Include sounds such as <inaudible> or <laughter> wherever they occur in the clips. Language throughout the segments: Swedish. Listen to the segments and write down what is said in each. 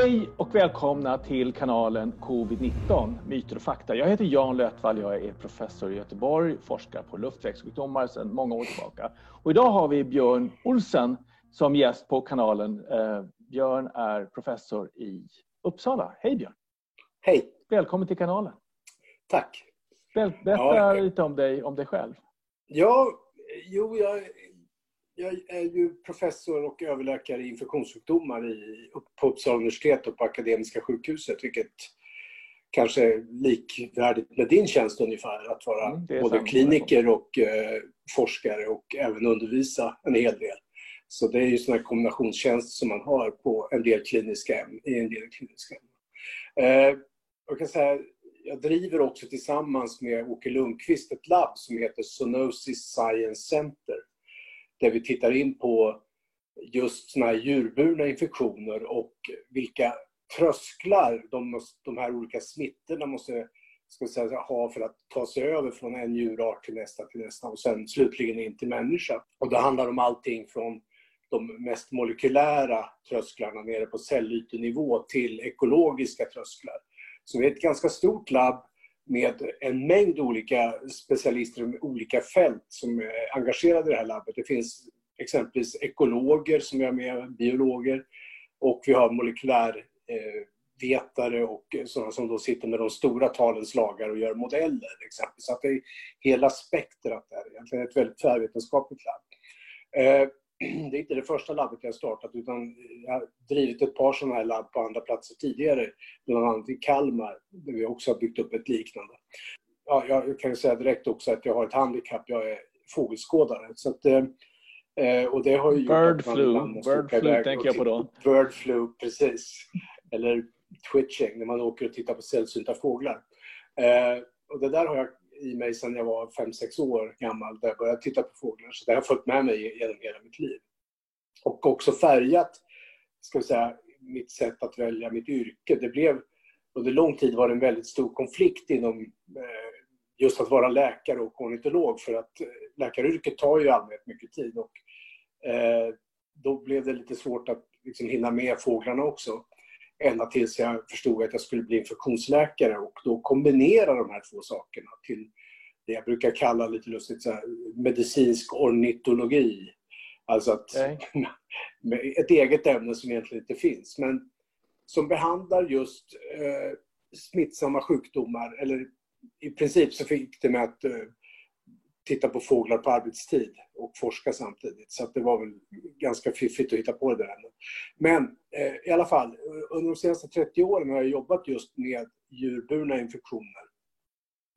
Hej och välkomna till kanalen Covid-19, myter och fakta. Jag heter Jan Lötvall, jag är professor i Göteborg, forskar på luftvägssjukdomar sedan många år tillbaka. Och idag har vi Björn Olsen som gäst på kanalen. Eh, Björn är professor i Uppsala. Hej Björn! Hej! Välkommen till kanalen. Tack! Berätta ja, lite om dig, om dig själv. Ja, jo, jag jag är ju professor och överläkare i infektionssjukdomar i, på Uppsala universitet och på Akademiska sjukhuset, vilket kanske är likvärdigt med din tjänst ungefär, att vara mm, både kliniker och eh, forskare och även undervisa en hel del. Så det är ju här kombinationstjänst som man har på en del kliniska ämnen, i en del kliniska ämnen. Eh, jag kan säga, jag driver också tillsammans med Åke Lundqvist ett labb som heter Zoonosis Science Center där vi tittar in på just såna här djurburna infektioner och vilka trösklar de, de här olika smittorna måste ska säga, ha för att ta sig över från en djurart till nästa till nästa och sen slutligen in till människa. Och det handlar om allting från de mest molekylära trösklarna nere på cellytenivå till ekologiska trösklar. Så vi är ett ganska stort labb med en mängd olika specialister med olika fält som är engagerade i det här labbet. Det finns exempelvis ekologer som är med, biologer och vi har molekylärvetare eh, och sådana som då sitter med de stora talens lagar och gör modeller. Exempelvis. Så att det är hela spektrat där egentligen, ett väldigt tvärvetenskapligt labb. Eh, det är inte det första labbet jag har startat utan jag har drivit ett par sådana här labb på andra platser tidigare. Bland annat i Kalmar där vi också har byggt upp ett liknande. Ja, jag kan säga direkt också att jag har ett handikapp. Jag är fågelskådare. Så att, eh, och det har ju Bird flu, bird flu tänker jag på då. Bird flu, precis. Eller twitching, när man åker och tittar på sällsynta fåglar. Eh, och det där har jag i mig sedan jag var 5-6 år gammal där jag började titta på fåglar. Så det har följt med mig genom hela mitt liv. Och också färgat, ska vi säga, mitt sätt att välja mitt yrke. Det blev, under lång tid var det en väldigt stor konflikt inom eh, just att vara läkare och ornitolog för att eh, läkaryrket tar ju i allmänhet mycket tid. Och, eh, då blev det lite svårt att liksom, hinna med fåglarna också ända tills jag förstod att jag skulle bli infektionsläkare och då kombinera de här två sakerna till det jag brukar kalla lite lustigt så här, medicinsk ornitologi. Alltså att, okay. <laughs> ett eget ämne som egentligen inte finns, men som behandlar just eh, smittsamma sjukdomar, eller i princip så fick det med att eh, titta på fåglar på arbetstid och forska samtidigt. Så det var väl ganska fiffigt att hitta på det där. Men eh, i alla fall, under de senaste 30 åren har jag jobbat just med djurburna infektioner.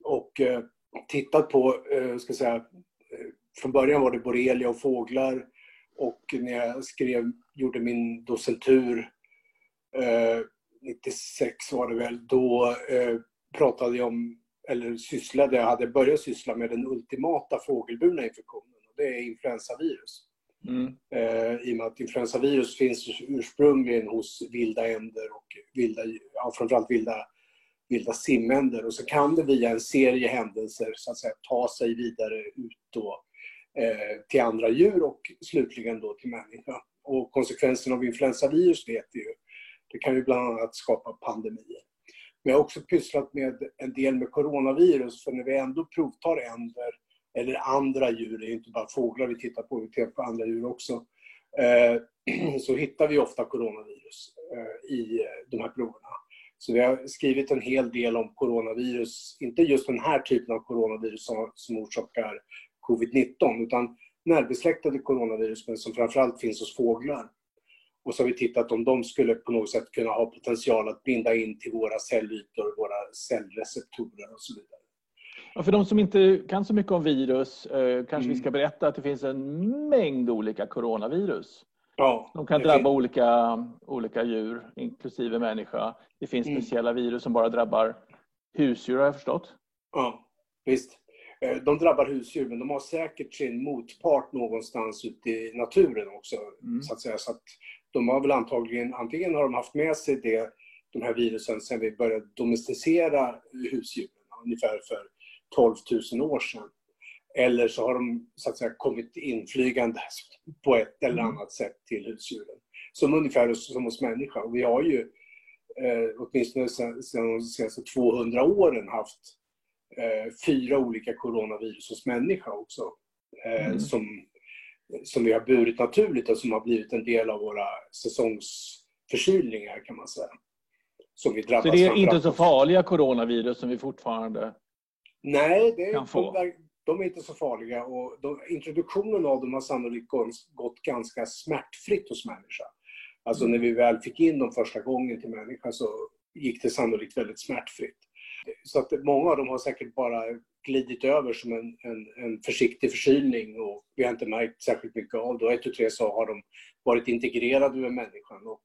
Och eh, tittat på, eh, ska säga, eh, från början var det borrelia och fåglar. Och när jag skrev, gjorde min docentur, eh, 96 var det väl, då eh, pratade jag om eller sysslade, jag hade börjat syssla med den ultimata fågelburna infektionen. Och det är influensavirus. Mm. Eh, I och med att influensavirus finns ursprungligen hos vilda änder och vilda, ja, framförallt vilda, vilda simänder. Och så kan det via en serie händelser så att säga, ta sig vidare ut då, eh, till andra djur och slutligen då till människa. Och konsekvensen av influensavirus vet vi ju. Det kan ju bland annat skapa pandemier. Men jag har också pysslat med en del med coronavirus, för när vi ändå provtar änder eller andra djur, det är inte bara fåglar vi tittar på, vi tittar på andra djur också, eh, <clears throat> så hittar vi ofta coronavirus eh, i de här proverna. Så vi har skrivit en hel del om coronavirus, inte just den här typen av coronavirus som, som orsakar covid-19, utan närbesläktade coronavirus, men som framförallt finns hos fåglar. Och så har vi tittat om de skulle på något sätt kunna ha potential att binda in till våra cellytor, våra cellreceptorer och så vidare. Ja, för de som inte kan så mycket om virus eh, kanske mm. vi ska berätta att det finns en mängd olika coronavirus. Ja, de kan drabba olika, olika djur, inklusive människa. Det finns mm. speciella virus som bara drabbar husdjur har jag förstått. Ja, visst. Eh, de drabbar husdjur, men de har säkert sin motpart någonstans ute i naturen också. Mm. Så att säga. Så att de har väl antagligen, antingen har de haft med sig det, de här virusen sedan vi började domesticera husdjuren, ungefär för 12 000 år sedan. Eller så har de så att säga kommit inflygande på ett eller mm. annat sätt till husdjuren. Som ungefär som hos människa. Och vi har ju eh, åtminstone sedan de senaste 200 åren haft eh, fyra olika coronavirus hos människa också. Eh, mm. som, som vi har burit naturligt och som har blivit en del av våra säsongsförkylningar kan man säga. Som vi drabbas så det är inte så farliga coronavirus som vi fortfarande Nej, det är, kan få? De, de är inte så farliga och de, introduktionen av dem har sannolikt gått ganska smärtfritt hos människa. Alltså när vi väl fick in dem första gången till människan så gick det sannolikt väldigt smärtfritt. Så att många av dem har säkert bara glidit över som en, en, en försiktig förkylning och vi har inte märkt särskilt mycket av det. Och ett och tre så har de varit integrerade med människan och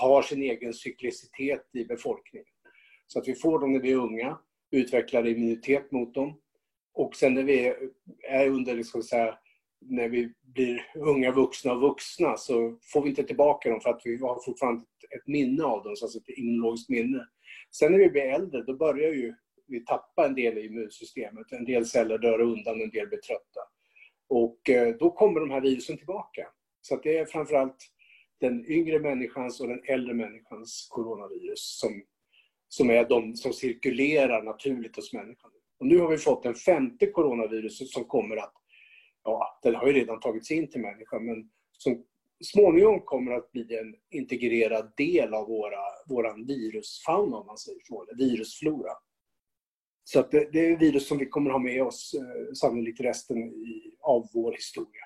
har sin egen cyklicitet i befolkningen. Så att vi får dem när vi är unga, utvecklar immunitet mot dem. Och sen när vi är under, liksom så här, när vi blir unga vuxna och vuxna så får vi inte tillbaka dem för att vi har fortfarande ett minne av dem, alltså ett immunologiskt minne. Sen när vi blir äldre, då börjar ju vi tappar en del i immunsystemet. En del celler dör undan, en del blir trötta. Och eh, då kommer de här virusen tillbaka. Så det är framförallt den yngre människans och den äldre människans coronavirus som, som är de som cirkulerar naturligt hos människan. Och nu har vi fått en femte coronavirus som kommer att, ja, den har ju redan tagits in till människan, men som småningom kommer att bli en integrerad del av våra, våran virusfauna, om man säger så, eller virusflora. Så att det, det är virus som vi kommer ha med oss eh, sannolikt resten i, av vår historia.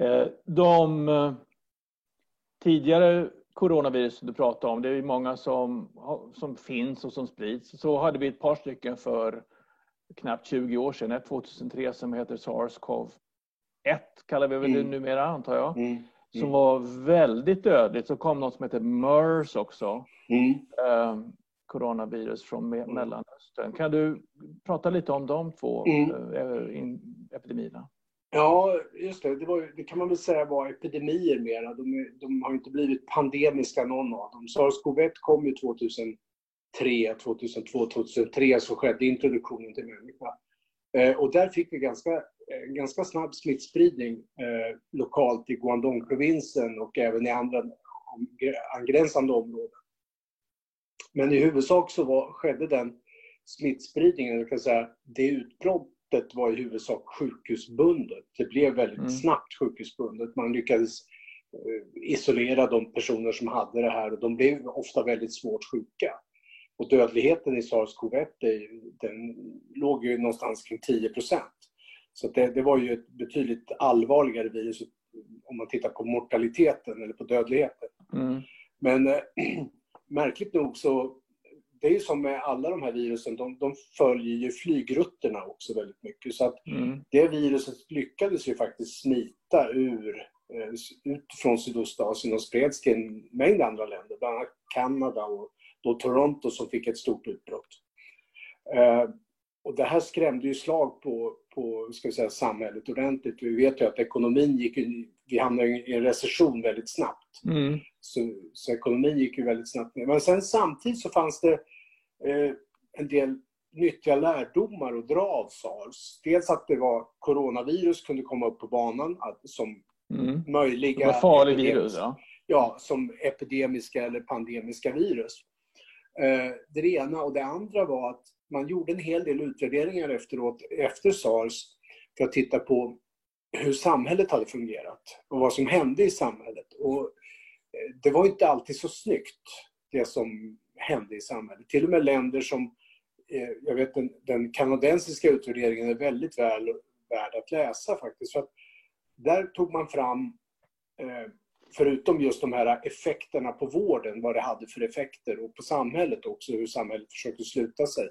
Eh, de eh, tidigare coronavirus du pratade om, det är många som, som finns och som sprids. Så hade vi ett par stycken för knappt 20 år sedan, ett 2003 som heter SARS-CoV-1 kallar vi väl det mm. numera antar jag. Mm. Som mm. var väldigt dödligt. Så kom något som heter MERS också. Mm. Eh, coronavirus från me mm. Mellanöstern. Kan du prata lite om de två mm. eh, epidemierna? Ja, just det. Det, var, det, kan man väl säga var epidemier mera. De, de har inte blivit pandemiska någon av dem. Sars-CoV-1 kom ju 2003, 2002, 2003 så skedde introduktionen till människa. Eh, och där fick vi ganska, eh, ganska snabb smittspridning eh, lokalt i Guangdong-provinsen och även i andra angränsande områden. Men i huvudsak så var, skedde den smittspridningen, jag kan säga, det utbrott sättet var i huvudsak sjukhusbundet. Det blev väldigt mm. snabbt sjukhusbundet. Man lyckades eh, isolera de personer som hade det här och de blev ofta väldigt svårt sjuka. Och dödligheten i sars-cov-1 den låg ju någonstans kring 10% Så det, det, var ju ett betydligt allvarligare virus om man tittar på mortaliteten eller på dödligheten. Mm. Men äh, <clears throat> märkligt nog så det är ju som med alla de här virusen, de, de följer ju flygrutterna också väldigt mycket. Så att mm. det viruset lyckades ju faktiskt smita ur, eh, ut från Sydostasien och spreds till en mängd andra länder, bland annat Kanada och då Toronto som fick ett stort utbrott. Eh, och det här skrämde ju slag på, på ska säga, samhället ordentligt. Vi vet ju att ekonomin gick, vi hamnade i en recession väldigt snabbt. Mm. Så, så, ekonomin gick ju väldigt snabbt ner. Men sen samtidigt så fanns det eh, en del nyttiga lärdomar att dra av sars. Dels att det var coronavirus kunde komma upp på banan som mm. möjliga... Det var virus, ja. Ja, som epidemiska eller pandemiska virus. Eh, det ena. Och det andra var att man gjorde en hel del utvärderingar efteråt, efter sars, för att titta på hur samhället hade fungerat och vad som hände i samhället. Och eh, det var inte alltid så snyggt, det som hände i samhället. Till och med länder som, eh, jag vet den, den kanadensiska utvärderingen är väldigt väl värd att läsa faktiskt. För att där tog man fram, eh, förutom just de här effekterna på vården, vad det hade för effekter och på samhället också, hur samhället försökte sluta sig,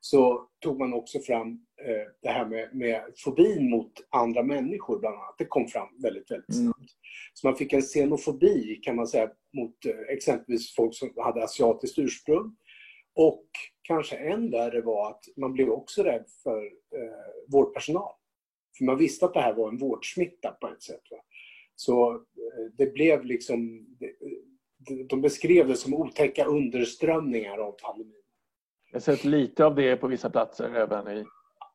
så tog man också fram eh, det här med, med fobin mot andra människor bland annat. Det kom fram väldigt, väldigt mm. snabbt. Mm. Så man fick en xenofobi kan man säga mot eh, exempelvis folk som hade asiatiskt ursprung. Och kanske än värre var att man blev också rädd för eh, vårdpersonal. För man visste att det här var en vårdsmitta på ett sätt. Va? Så eh, det blev liksom, det, de beskrev det som otäcka underströmningar av pandemin. Jag har sett lite av det på vissa platser även i,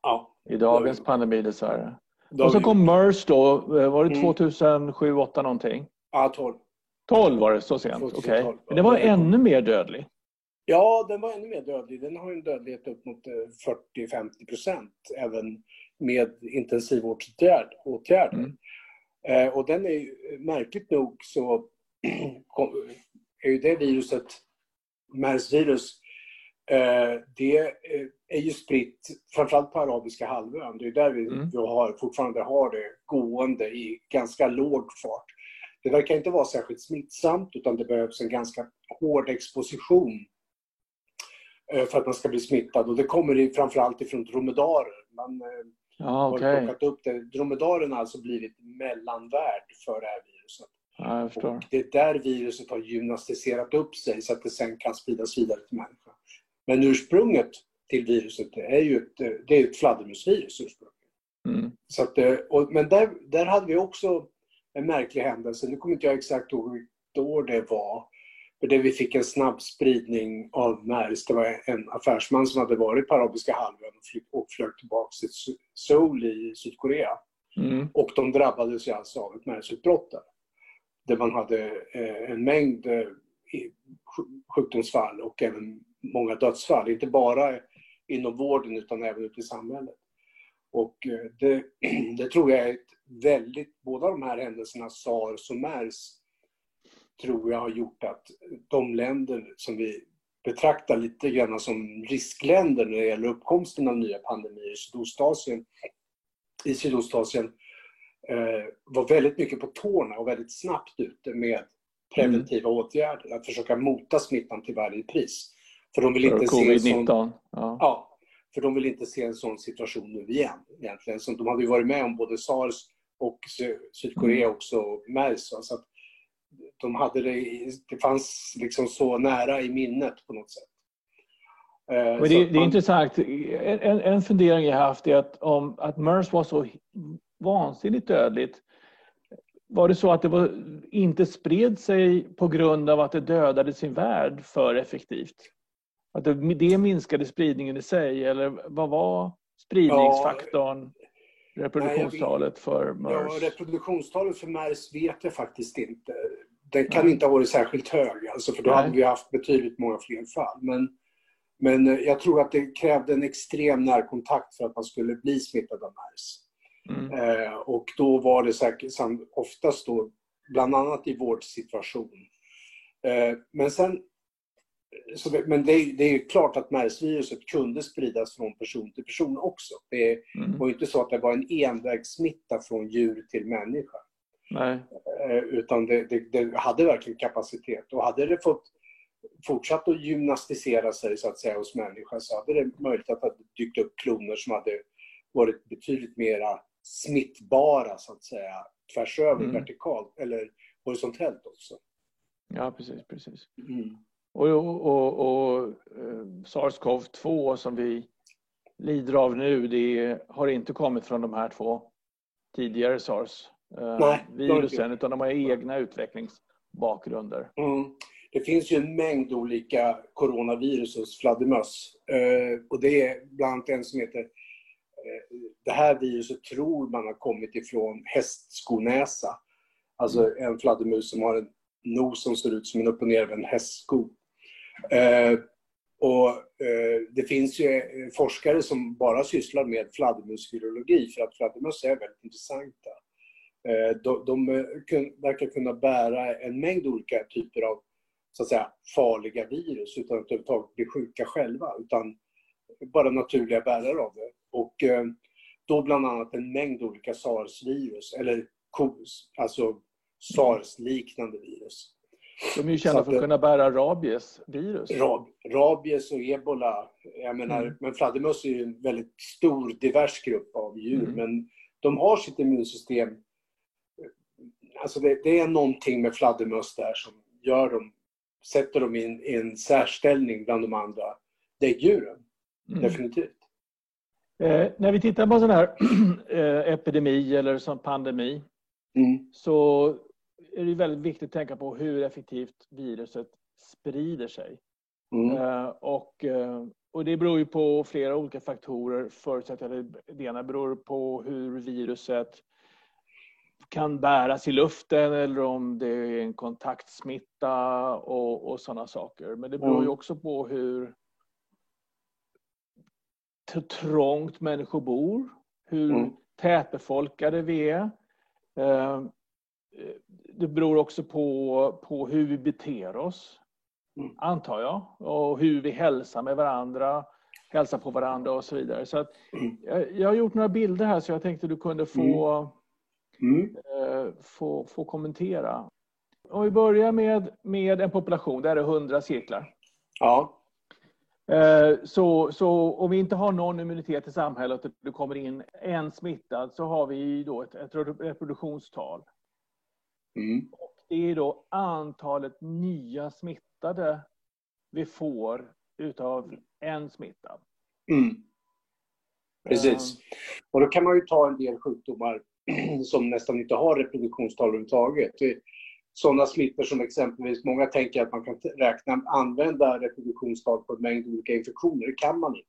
ja, i dagens då, pandemi dessvärre. Och så kom MERS då, var det 2007, 2008 någonting? Ja, 12. 12 var det så sent? Okej. Okay. Men den var ännu mer dödlig? Ja, den var ännu mer dödlig. Den har en dödlighet upp mot 40-50 procent även med intensivvårdsåtgärder. Mm. Eh, och den är märkligt nog så <clears throat> är ju det viruset, MERS-virus, eh, det är ju spritt framförallt på arabiska halvön. Det är där vi, mm. vi har, fortfarande har det gående i ganska låg fart. Det verkar inte vara särskilt smittsamt utan det behövs en ganska hård exposition eh, för att man ska bli smittad. Och det kommer framförallt ifrån dromedarer. Man ja, okay. har plockat upp det. Dromedaren har alltså blivit mellanvärd för det här viruset. Och det är där viruset har gymnastiserat upp sig så att det sen kan spridas vidare till människan. Men ursprunget till viruset är ju ett, det är ett fladdermusvirus. Mm. Så att, eh, och, men där, där hade vi också en märklig händelse. Nu kommer inte jag exakt ihåg vilket år det var. För det vi fick en snabb spridning av MERS. Det var en affärsman som hade varit på Arabiska halvön och flög tillbaka till Seoul i Sydkorea. Mm. Och de drabbades ju alltså av ett MERS-utbrott där. Där man hade eh, en mängd eh, sjukdomsfall och även många dödsfall. Inte bara inom vården utan även ute i samhället. Och eh, det, <clears throat> det tror jag är ett väldigt, båda de här händelserna, sars och mers, tror jag har gjort att de länder som vi betraktar lite grann som riskländer när det gäller uppkomsten av nya pandemier i Sydostasien, i Sydostasien eh, var väldigt mycket på tårna och väldigt snabbt ute med preventiva mm. åtgärder. Att försöka mota smittan till varje pris. För de vill inte se en sån, ja. ja. för de vill inte se en sån situation nu igen. Egentligen. Så de hade ju varit med om både sars och Sydkorea mm. också, mers. Så att de hade det, det fanns liksom så nära i minnet på något sätt. Eh, Men det, det är man... intressant. En, en fundering jag haft är att om att MERS var så vansinnigt dödligt. Var det så att det var, inte spred sig på grund av att det dödade sin värld för effektivt? Att det, minskade spridningen i sig eller vad var spridningsfaktorn? Ja, reproduktionstalet för MERS? Ja, reproduktionstalet för MERS vet jag faktiskt inte. Den kan inte ha varit särskilt hög, alltså, för då Nej. hade vi haft betydligt många fler fall. Men, men eh, jag tror att det krävde en extrem närkontakt för att man skulle bli smittad av MERS. Mm. Eh, och då var det säkert, oftast då, bland annat i vårdsituation. Eh, men sen så, men det är, det är klart att MERS-viruset kunde spridas från person till person också. Det mm. var inte så att det var en envägssmitta från djur till människa. Nej. Eh, utan det, det, det, hade verkligen kapacitet. Och hade det fått fortsatt att gymnastisera sig så att säga hos människa så hade det möjligt att det dykt upp kloner som hade varit betydligt mera smittbara så att säga tvärs över mm. vertikalt eller horisontellt också. Ja, precis. precis. Mm. Och, och, och eh, SARS-CoV-2 som vi lider av nu, det har inte kommit från de här två tidigare SARS-virusen, utan de har egna utvecklingsbakgrunder. Mm. Det finns ju en mängd olika coronavirus hos fladdermöss. Eh, och det är bland annat en som heter eh, det här viruset tror man har kommit ifrån hästskonäsa. Alltså en fladdermus som har en nos som ser ut som en upp och nervänd hästsko. Eh, och eh, det finns ju eh, forskare som bara sysslar med fladdermusvirologi för att fladdermöss är väldigt intressanta. Eh, de, de eh, verkar kunna bära en mängd olika typer av så att säga, farliga virus utan att överhuvudtaget bli sjuka själva, utan bara naturliga bärare av det. Och då bland annat en mängd olika sars-virus, eller alltså sars-liknande virus. De är ju kända att, för att kunna bära rabiesvirus. Rab, rabies och ebola. Jag menar, mm. men fladdermöss är ju en väldigt stor, divers grupp av djur. Mm. Men de har sitt immunsystem. Alltså det, det, är någonting med fladdermöss där som gör dem, sätter dem i en, i en särställning bland de andra däggdjuren. Mm. Definitivt. Eh, när vi tittar på en sån här <clears throat> eh, epidemi eller som pandemi mm. så är det väldigt viktigt att tänka på hur effektivt viruset sprider sig. Mm. Uh, och, uh, och det beror ju på flera olika faktorer. Det ena beror på hur viruset kan bäras i luften eller om det är en kontaktsmitta och, och sådana saker. Men det beror ju Mm. också på hur hur trångt människor bor, hur Mm. tätbefolkade vi är. Eh, Det beror också på, på hur vi beter oss, Mm. antar jag. Och hur vi hälsar med varandra, hälsar på varandra och så vidare. Så att, Mm. jag, jag har gjort några bilder här så jag tänkte du kunde få, Mm. eh, få, få kommentera. Om vi börjar med, med en population, där är det 100 cirklar. Ja. Eh, Så, så om vi inte har någon immunitet i samhället och det kommer in en smittad så har vi då ett, ett reproduktionstal. Mm. Det är då antalet nya smittade vi får utav en smittad. Mm. Precis. Och då kan man ju ta en del sjukdomar <clears throat> som nästan inte har reproduktionstal överhuvudtaget. Sådana smittor som exempelvis, många tänker att man kan räkna, använda reproduktionstal på en mängd olika infektioner. Det kan man inte.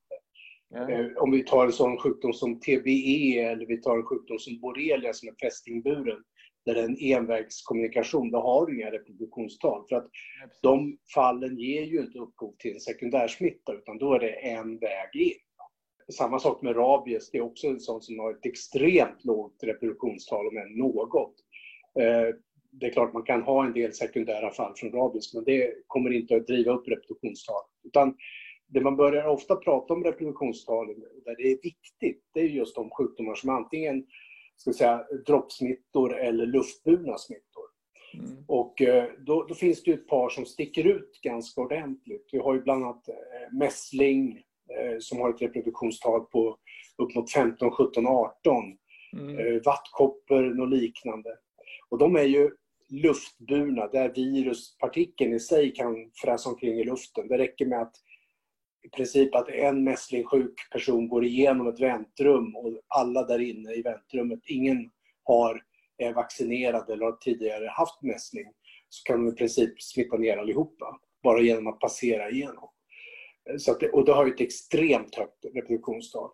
Ja. Eh, Om vi tar en sån sjukdom som TBE eller vi tar en sjukdom som borrelia som är fästingburen, där det är en envägskommunikation, då har du inga reproduktionstal. För att de fallen ger ju inte upphov till en sekundärsmitta, utan då är det en väg in. Samma sak med rabies, det är också en sån som har ett extremt lågt reproduktionstal, om än något. Eh, Det är klart man kan ha en del sekundära fall från rabies, men det kommer inte att driva upp reproduktionstalet. Utan det man börjar ofta prata om reproduktionstalen, där det är viktigt, det är just de sjukdomar som antingen ska säga, droppsmittor eller luftburna smittor. Mm. Och eh, då, då finns det ett par som sticker ut ganska ordentligt. Vi har ju bland annat eh, mässling eh, som har ett reproduktionstal på upp mot 15, 17, 18. Mm. Vattkoppor och liknande. Och de är ju luftburna där viruspartikeln i sig kan fräsa omkring i luften. Det räcker med att i princip att en mässlingsjuk person går igenom ett väntrum och alla där inne i väntrummet, ingen har är vaccinerad eller har tidigare haft mässling, så kan de i princip smitta ner allihopa bara genom att passera igenom. Så att det, och det har ju ett extremt högt reproduktionstal.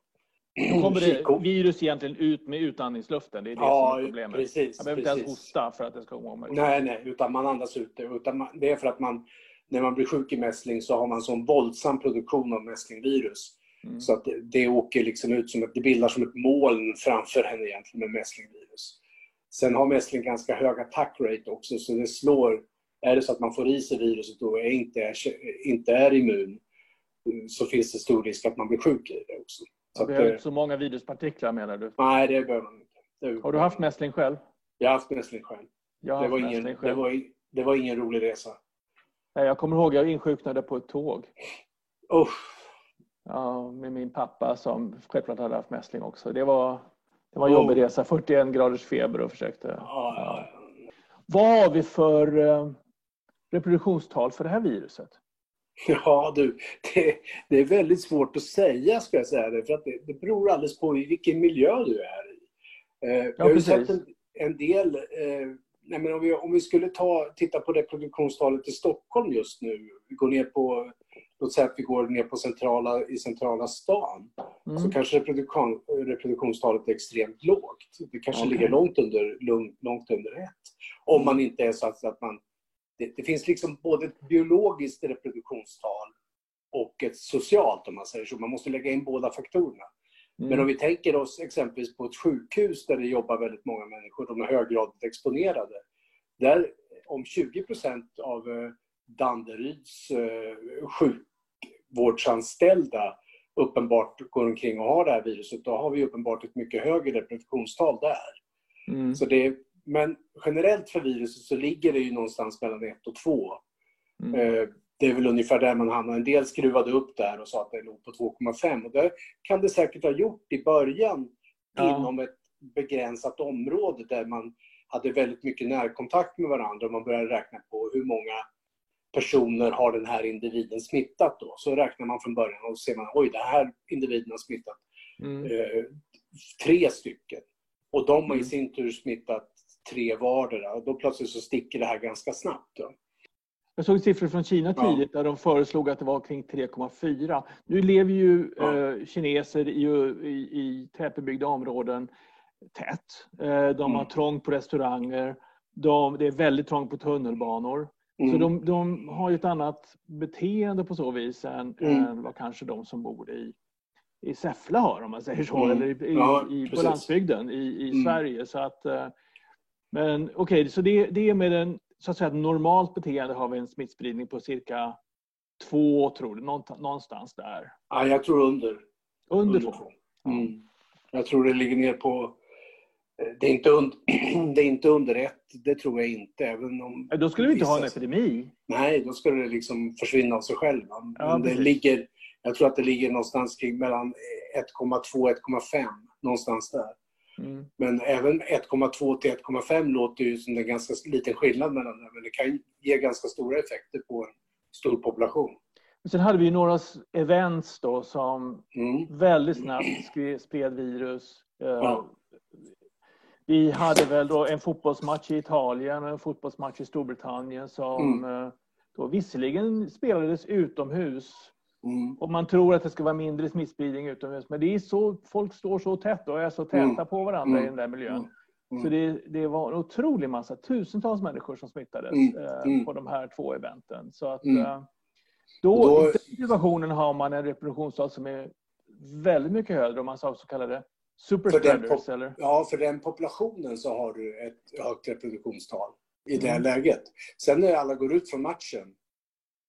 Då kommer det virus egentligen ut med utandningsluften. Det är det Ja, som är problemet. precis. Jag behöver inte ens hosta för att det ska gå omöjligt. Nej, nej, utan man andas ut det. Utan man, det är för att man, när man blir sjuk i mässling så har man sån våldsam produktion av mässlingvirus. Mm. Så att det, det åker liksom ut som ett, det bildar som ett moln framför henne egentligen med mässlingvirus. Sen har mässling ganska hög attack rate också, så det slår, är det så att man får i sig viruset och är inte, är, inte är immun, så finns det stor risk att man blir sjuk i det också. Så att, behöver eh, inte så många viruspartiklar menar du? nej, det behöver man inte. Det Har du haft mässling själv? Jag har haft mässling själv. Jag har Det haft var, ingen, mässling det, själv. var, det var ingen rolig resa. Nej, Jag kommer ihåg jag insjuknade på ett tåg. Usch. Ja, med min pappa som självklart hade haft mässling också. Det var, det var en Oh. jobbig resa. 41 graders feber och försökte... Ja, ja, ja. Vad har vi för eh, reproduktionstal för det här viruset? Ja, du, det, det är väldigt svårt att säga, ska jag säga det, för att det, det beror alldeles på i vilken miljö du är i. Eh, jag har sett en, en del, eh, nej men om, vi, om vi skulle ta, titta på reproduktionstalet i Stockholm just nu, vi går ner på, låt säga att vi går ner på centrala, i centrala stan, så Mm. kanske reproduktion, reproduktionstalet är extremt lågt. Det kanske Okej. ligger långt under, långt, långt under ett. Om man inte är så att, att man... Det, det finns liksom både ett biologiskt reproduktionstal och ett socialt om man säger så. Man måste lägga in båda faktorerna. Men om Mm. vi tänker oss exempelvis på ett sjukhus där det jobbar väldigt många människor, de är höggradigt exponerade. Där om 20 procent av eh, Danderyds eh, sjukvårdsanställda uppenbart går omkring och har det här viruset, då har vi uppenbart ett mycket högre reproduktionstal där. Mm. Så det, men generellt för viruset så ligger det ju någonstans mellan 1 och 2. Mm. Det är väl ungefär där man hamnar. En del skruvade upp där och sa att det låg på 2,5. Och det kan det säkert ha gjort i början Ja. inom ett begränsat område där man hade väldigt mycket närkontakt med varandra och man började räkna på hur många personer har den här individen smittat då. Så räknar man från början och ser man oj, den här individen har smittat Mm. eh, tre stycken. Och de har i Mm. sin tur smittat tre vardera. Och då plötsligt så sticker det här ganska snabbt. Då. Jag såg siffror från Kina tidigt där de föreslog att det var kring 3,4. Nu lever ju eh, kineser i, i, i tätbebyggda områden tätt. Eh, de har trångt på restauranger. De, det är väldigt trångt på tunnelbanor. Så de, de har ju ett annat beteende på så vis än, än vad kanske de som bor i i Säffle har om man säger så, Mm. eller i, Ja, i, på landsbygden i, i Mm. Sverige. Så att, eh, men okej, så det, det är med en, så att säga, normalt beteende har vi en smittspridning på cirka två, tror du, någonstans där. Ja, jag tror under. Under två. Mm. Jag tror det ligger ner på... eh, Det är, inte und... <clears throat> det är inte under ett, det tror jag inte. Även om Då skulle vi inte ha en epidemi. Nej, då skulle det liksom försvinna av sig själv. va? Ja, Men det precis. ligger, jag tror att det ligger någonstans kring mellan 1,2 och 1,5. Någonstans där. Mm. Men även 1,2 till 1,5 låter ju som en ganska liten skillnad mellan det. Men det kan ge ganska stora effekter på en stor population. Sen hade vi ju några events då som Mm. väldigt snabbt spred virus. Eh, Ja. Vi hade väl då en fotbollsmatch i Italien och en fotbollsmatch i Storbritannien som Mm. eh, då visserligen spelades utomhus Mm. och man tror att det ska vara mindre smittspridning utomhus men det är så, folk står så tätt och är så täta Mm. på varandra i Mm. den där miljön. Mm. Mm. Så det, det var en otrolig massa, tusentals människor som smittades Mm. eh, på de här två eventen. Så att, eh, då, då- I den situationen har man en reproduktionstal som är väldigt mycket högre om man sa så kallade superspreaders. pop- Eller? Ja, för den populationen så har du ett högt reproduktionstal i det Mm. läget. Sen när alla går ut från matchen,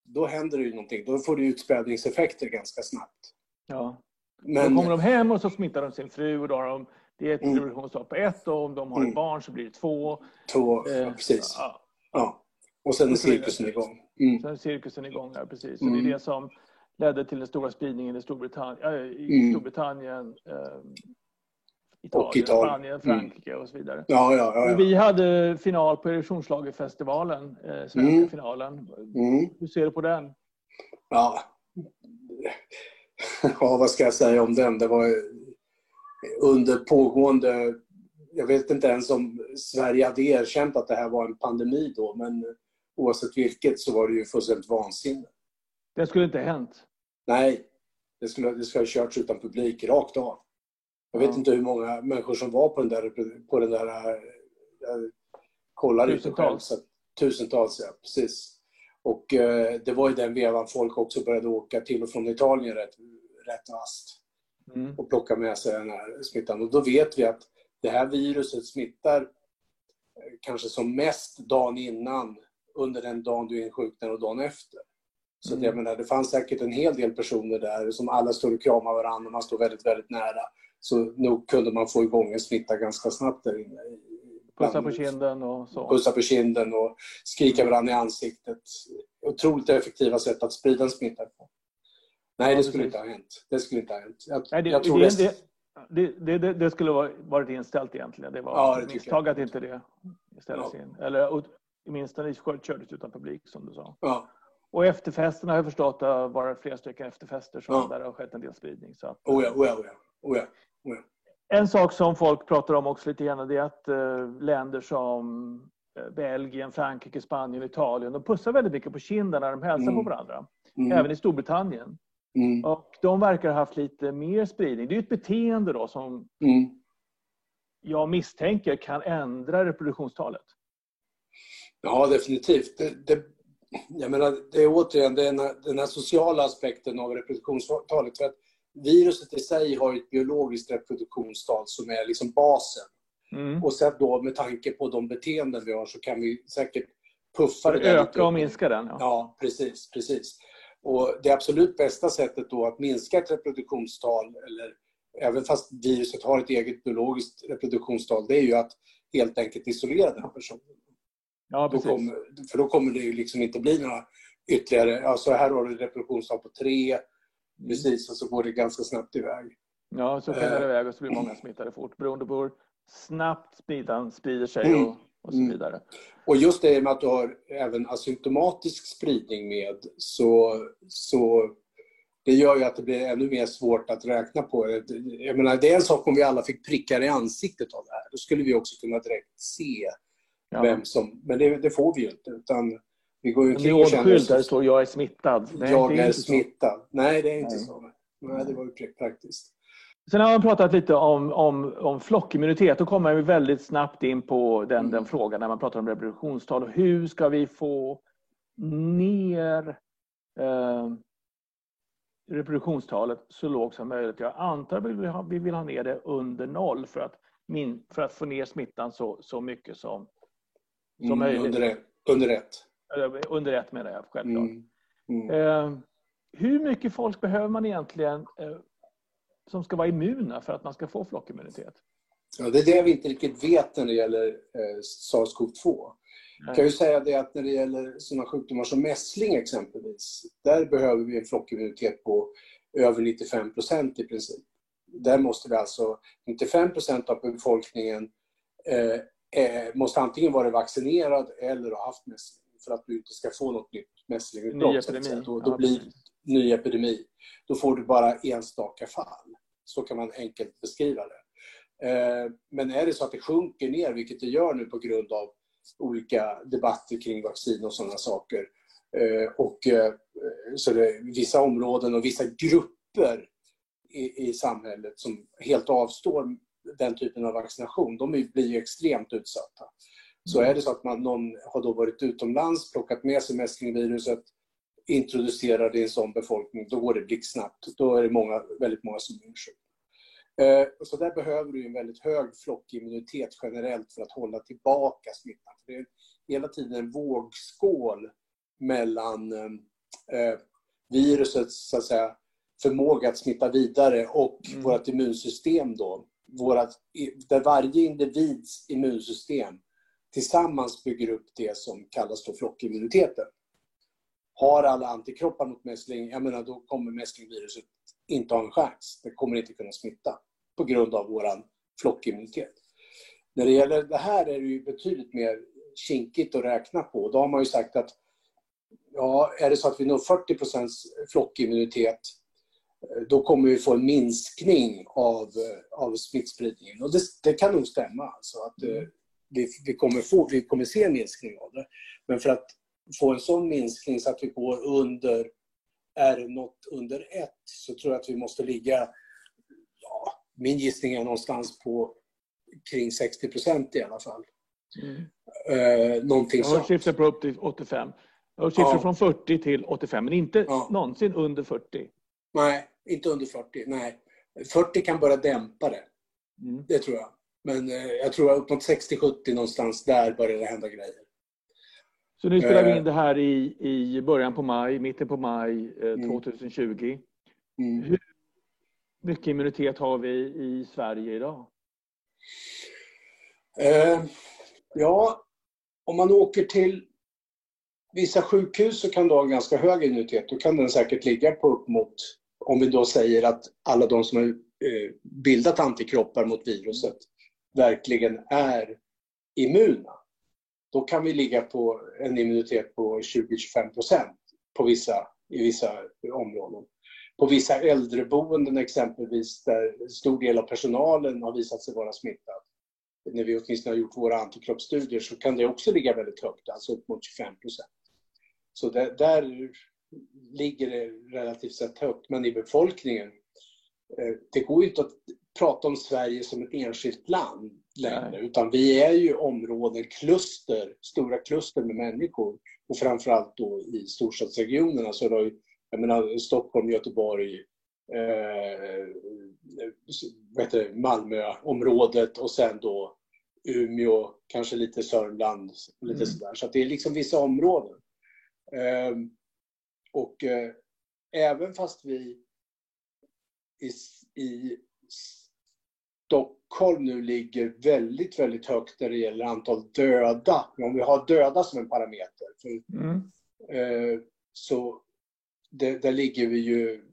då händer det ju någonting. Då får du utspädningseffekter ganska snabbt. Ja. Då Men, kommer de hem och så smittar de sin fru och då har de, det är ett Mm. reproduktionstal på ett och om de har Mm. ett barn så blir det två. två, Eh, ja, precis. Ja, Ja. Och sen är cirkusen igång. Mm. så är cirkusen igång här precis. Så Mm. det är det som ledde till den stora spridningen i Storbritannien, äh, i Mm. Storbritannien eh, Italien, Och Italien. Spanien, Frankrike och så vidare. Ja, ja, ja. Och ja. Vi hade final på Erosionsschlagerfestivalen, eh, svenska Mm. finalen. Mm. Hur ser du på den? Ja. ja, vad ska jag säga om den? Det var under pågående... Jag vet inte ens om Sverige hade erkänt att det här var en pandemi då, men oavsett vilket så var det ju fullständigt vansinne. Det skulle inte ha hänt. Nej, det skulle, det skulle ha körts utan publik rakt av. Jag vet inte hur många människor som var på den där... På den där jag kollar inte själv. Tusentals. Så, tusentals, ja. Precis. Och eh, det var i den vevan folk också började åka till och från Italien rätt, rätt vasst Mm. och plocka med sig den här smittan. Och då vet vi att det här viruset smittar eh, kanske som mest dagen innan, under den dagen du insjuknar och dagen efter. Så Mm. jag menar, det fanns säkert en hel del personer där som alla stod och kramade varandra man stod väldigt, väldigt nära. Så nog kunde man få igång en smitta ganska snabbt där inne. Pussa på kinden och så. Pussa på kinden och skrika varandra i ansiktet. Otroligt effektiva sätt att sprida en smitta på. Nej, det skulle inte ha hänt. Det skulle inte ha hänt. Jag, Nej, det, jag tror det, det, det, det, det, det skulle ha varit inställt egentligen. Det var Ja, det misstag att inte det ställdes Ja. in. Eller åtminstone kördes utan publik som du sa. ja. Och efterfesterna har jag förstått att det har varit flera stycken efterfester som Ja. där har skett en del spridning. Så att, Oh ja, oh ja, oh ja. Oh ja. En sak som folk pratar om också lite grann det är att eh, länder som eh, Belgien, Frankrike, Spanien, Italien, de pussar väldigt mycket på kinden när de hälsar Mm. på varandra. Mm. Även i Storbritannien. Mm. Och de verkar ha haft lite mer spridning. Det är ett beteende då som Mm. jag misstänker kan ändra reproduktionstalet. Ja, definitivt. Det, det, jag menar, det är återigen den här, den här sociala aspekten av reproduktionstalet. För att viruset i sig har ett biologiskt reproduktionstal som är liksom basen. Mm. Och sen då med tanke på de beteenden vi har så kan vi säkert puffa det där lite öka och upp. minska den. Ja. Ja, precis, precis. Och det absolut bästa sättet då att minska ett reproduktionstal, eller även fast viruset har ett eget biologiskt reproduktionstal, det är ju att helt enkelt isolera den personen. Ja, Då precis. kommer, för då kommer det ju liksom inte bli några ytterligare, alltså här har du ett reproduktionstal på tre, precis, och så går det ganska snabbt iväg. Ja, så skenar det Eh. iväg och så blir många smittade fort beroende på hur snabbt smittan sprider sig Mm. och, och så Mm. vidare. Och just det med att du har även asymptomatisk spridning med, så, så det gör ju att det blir ännu mer svårt att räkna på det. Jag menar, det är en sak om vi alla fick prickar i ansiktet av det här. Då skulle vi också kunna direkt se Ja. vem som... Men det, det får vi ju inte, utan vi går omkring och känner där det oss... står jag är smittad. Nej, Jag är så. smittad. Nej, det är inte Nej. så. Nej, det var ju pr- praktiskt. Sen har man pratat lite om, om, om flockimmunitet. Då kommer vi väldigt snabbt in på den, mm. den frågan när man pratar om reproduktionstal. Hur ska vi få ner eh, reproduktionstalet så lågt som möjligt? Jag antar att vi vill ha, vi vill ha ner det under noll för att, min, för att få ner smittan så, så mycket som, som mm, möjligt. Under. Under ett. Under ett menar jag självklart. Mm. Mm. Eh, hur mycket folk behöver man egentligen eh, som ska vara immuna för att man ska få flockimmunitet? Ja, det är det vi inte riktigt vet när det gäller eh, SARS-CoV-2. Jag kan ju säga det att när det gäller sådana sjukdomar som mässling exempelvis, där behöver vi en flockimmunitet på över 95 procent i princip. Där måste vi alltså, 95 procent av befolkningen eh, måste antingen vara vaccinerad eller ha haft mässling för att du inte ska få något nytt mässlingutbrott. Ny epidemi. Då, då blir ny epidemi. Då får du bara enstaka fall. Så kan man enkelt beskriva det. Eh, men är det så att det sjunker ner, vilket det gör nu på grund av olika debatter kring vaccin och sådana saker. Eh, och eh, så det är vissa områden och vissa grupper i, i samhället som helt avstår den typen av vaccination, de blir ju extremt utsatta. Så mm. är det så att man, någon har då varit utomlands, plockat med sig mässlingviruset, introducerar det i en sån befolkning, då går det blixtsnabbt. Då är det många, väldigt många som blir sjuka. Eh, så där behöver du en väldigt hög flockimmunitet generellt för att hålla tillbaka smittan. det är hela tiden en vågskål mellan eh, virusets så att säga, förmåga att smitta vidare och mm. vårt immunsystem. Då. Vårat, där varje individs immunsystem tillsammans bygger upp det som kallas för flockimmuniteten. Har alla antikroppar mot mässling, jag menar då kommer mässlingviruset inte ha en chans. Det kommer inte kunna smitta på grund av vår flockimmunitet. När det gäller det här är det ju betydligt mer kinkigt att räkna på. Då har man ju sagt att ja, är det så att vi når 40% flockimmunitet då kommer vi få en minskning av, eh, av smittspridningen. Och det, det kan nog stämma. Alltså att, mm vi, vi, kommer få, vi kommer se en minskning av det. Men för att få en sån minskning så att vi går under är något under ett så tror jag att vi måste ligga, ja, min gissning är någonstans på kring 60 procent i alla fall. Mm. Eh, någonting jag har siffror på upp till 85. Jag har siffror ja. från 40 till 85, men inte ja. någonsin under 40. Nej, inte under 40. Nej. 40 kan börja dämpa det. Mm. Det tror jag. Men eh, jag tror att upp mot 60-70 någonstans, där börjar det hända grejer. Så nu spelar vi in det här i, i början på maj, mitten på maj eh, 2020. Mm. mm. Hur mycket immunitet har vi i Sverige idag? Eh, ja, om man åker till vissa sjukhus så kan du ha ganska hög immunitet. Då kan den säkert ligga på upp mot, om vi då säger att alla de som har eh, bildat antikroppar mot viruset verkligen är immuna då kan vi ligga på en immunitet på 20-25 procent på vissa, i vissa områden. På vissa äldreboenden exempelvis, där stor del av personalen har visat sig vara smittad, när vi åtminstone har gjort våra antikroppsstudier, så kan det också ligga väldigt högt, alltså upp mot 25 procent. Så där, där ligger det relativt sett högt. Men i befolkningen, eh, det går ju inte att prata om Sverige som ett enskilt land längre. Nej. Utan vi är ju områden, kluster, stora kluster med människor. Och framförallt då i storstadsregionerna. Så då, jag menar Stockholm, Göteborg, eh, vad heter det, Malmöområdet och sen då Umeå, kanske lite Sörmland. Lite mm. sådär. Så det är liksom vissa områden. Eh, och eh, även fast vi i, i Stockholm nu ligger väldigt, väldigt högt när det gäller antal döda. Om vi har döda som en parameter. För, mm. eh, så det, där ligger vi ju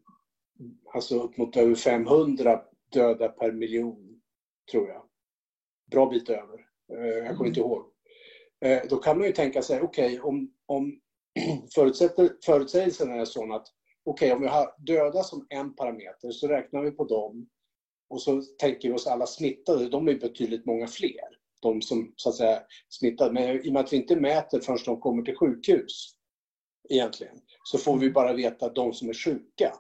alltså upp mot över 500 döda per miljon, tror jag. Bra bit över. Eh, jag kommer mm. inte ihåg. Eh, då kan man ju tänka sig, okej, okay, om, om <clears throat> förutsägelsen är sån att okej, okay, om vi har döda som en parameter så räknar vi på dem och så tänker vi oss alla smittade, de är betydligt många fler. De som så att säga smittade. Men i och med att vi inte mäter förrän de kommer till sjukhus egentligen, så får vi bara veta de som är sjuka.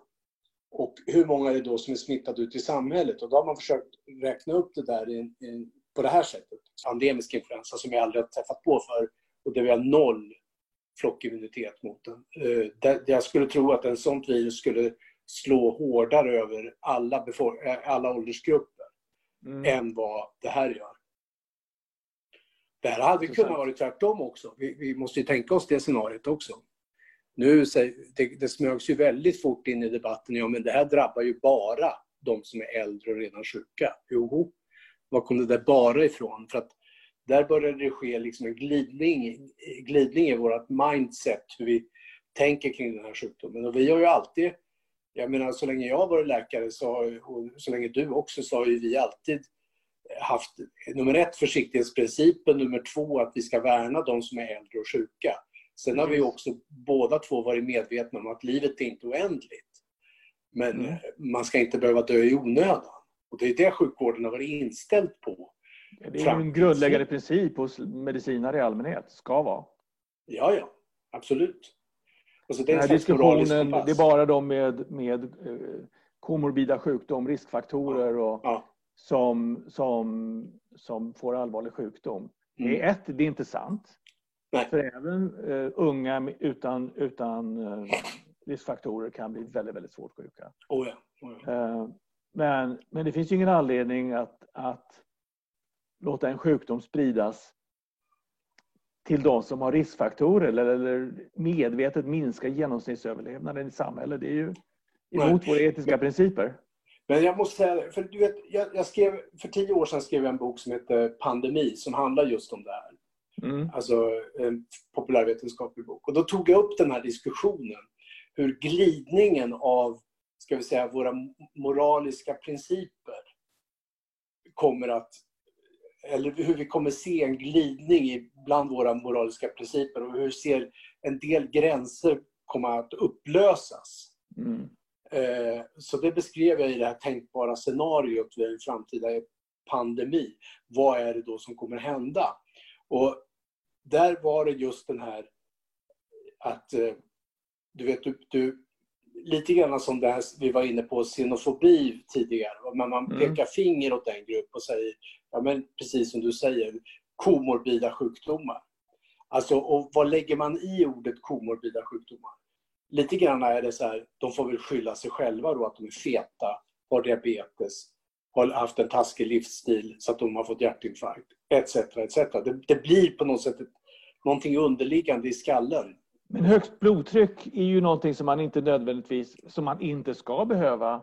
Och hur många är det då som är smittade ute i samhället? Och då har man försökt räkna upp det där i, i, på det här sättet. Pandemisk influensa som vi aldrig har träffat på för och där vi har noll flockimmunitet mot den. Eh, jag skulle tro att en sånt virus skulle slå hårdare över alla, eh, alla åldersgrupper mm. än vad det här gör. Det här hade kunnat vara tvärtom också. Vi, vi, måste ju tänka oss det scenariot också. Nu, det, det smögs ju väldigt fort in i debatten, ja men det här drabbar ju bara de som är äldre och redan sjuka. Jo, var kom det där bara ifrån? För att där började det ske liksom en glidning, glidning i vårt mindset, hur vi tänker kring den här sjukdomen. Och vi har ju alltid, jag menar så länge jag har varit läkare så och så länge du också så har ju vi alltid haft nummer ett försiktighetsprincipen, nummer två att vi ska värna de som är äldre och sjuka. Sen har vi också båda två varit medvetna om att livet är inte oändligt. Men mm. man ska inte behöva dö i onödan. Och det är det sjukvården har varit inställd på. Det är en grundläggande princip hos medicinare i allmänhet, ska vara. Ja, ja. Absolut. Alltså, det är Den här diskussionen, det är bara de med, med eh, komorbida sjukdom, riskfaktorer och ja. som, som, som får allvarlig sjukdom. Mm. Det är ett, det är inte sant. Nej. För även uh, unga utan, utan uh, riskfaktorer kan bli väldigt, väldigt svårt sjuka. Oh ja. Oh ja. Uh, men, men det finns ju ingen anledning att, att låta en sjukdom spridas till de som har riskfaktorer eller, eller medvetet minska genomsnittsöverlevnaden i samhället. Det är ju emot Nej. våra etiska principer. Men jag måste säga, för du vet, jag, jag, skrev, för tio år sedan skrev jag en bok som heter Pandemi som handlar just om det här. Mm. Alltså en populärvetenskaplig bok. Och då tog jag upp den här diskussionen. Hur glidningen av, ska vi säga, våra moraliska principer kommer att eller hur vi kommer se en glidning bland våra moraliska principer och hur ser en del gränser komma att upplösas. Mm. Eh, så det beskrev jag i det här tänkbara scenariot vid en framtida pandemi. Vad är det då som kommer hända? Och där var det just den här att, eh, du vet, du, du lite grann som det här vi var inne på, xenofobi tidigare. Man, man mm. pekar finger åt en grupp och säger, ja men precis som du säger, komorbida sjukdomar. Alltså, och vad lägger man i ordet komorbida sjukdomar? Lite grann är det så här, de får väl skylla sig själva då att de är feta, har diabetes, har haft en taskig livsstil så att de har fått hjärtinfarkt, etc. etc. Det, det blir på något sätt ett, någonting underliggande i skallen men högt blodtryck är ju någonting som man inte nödvändigtvis, som man inte ska behöva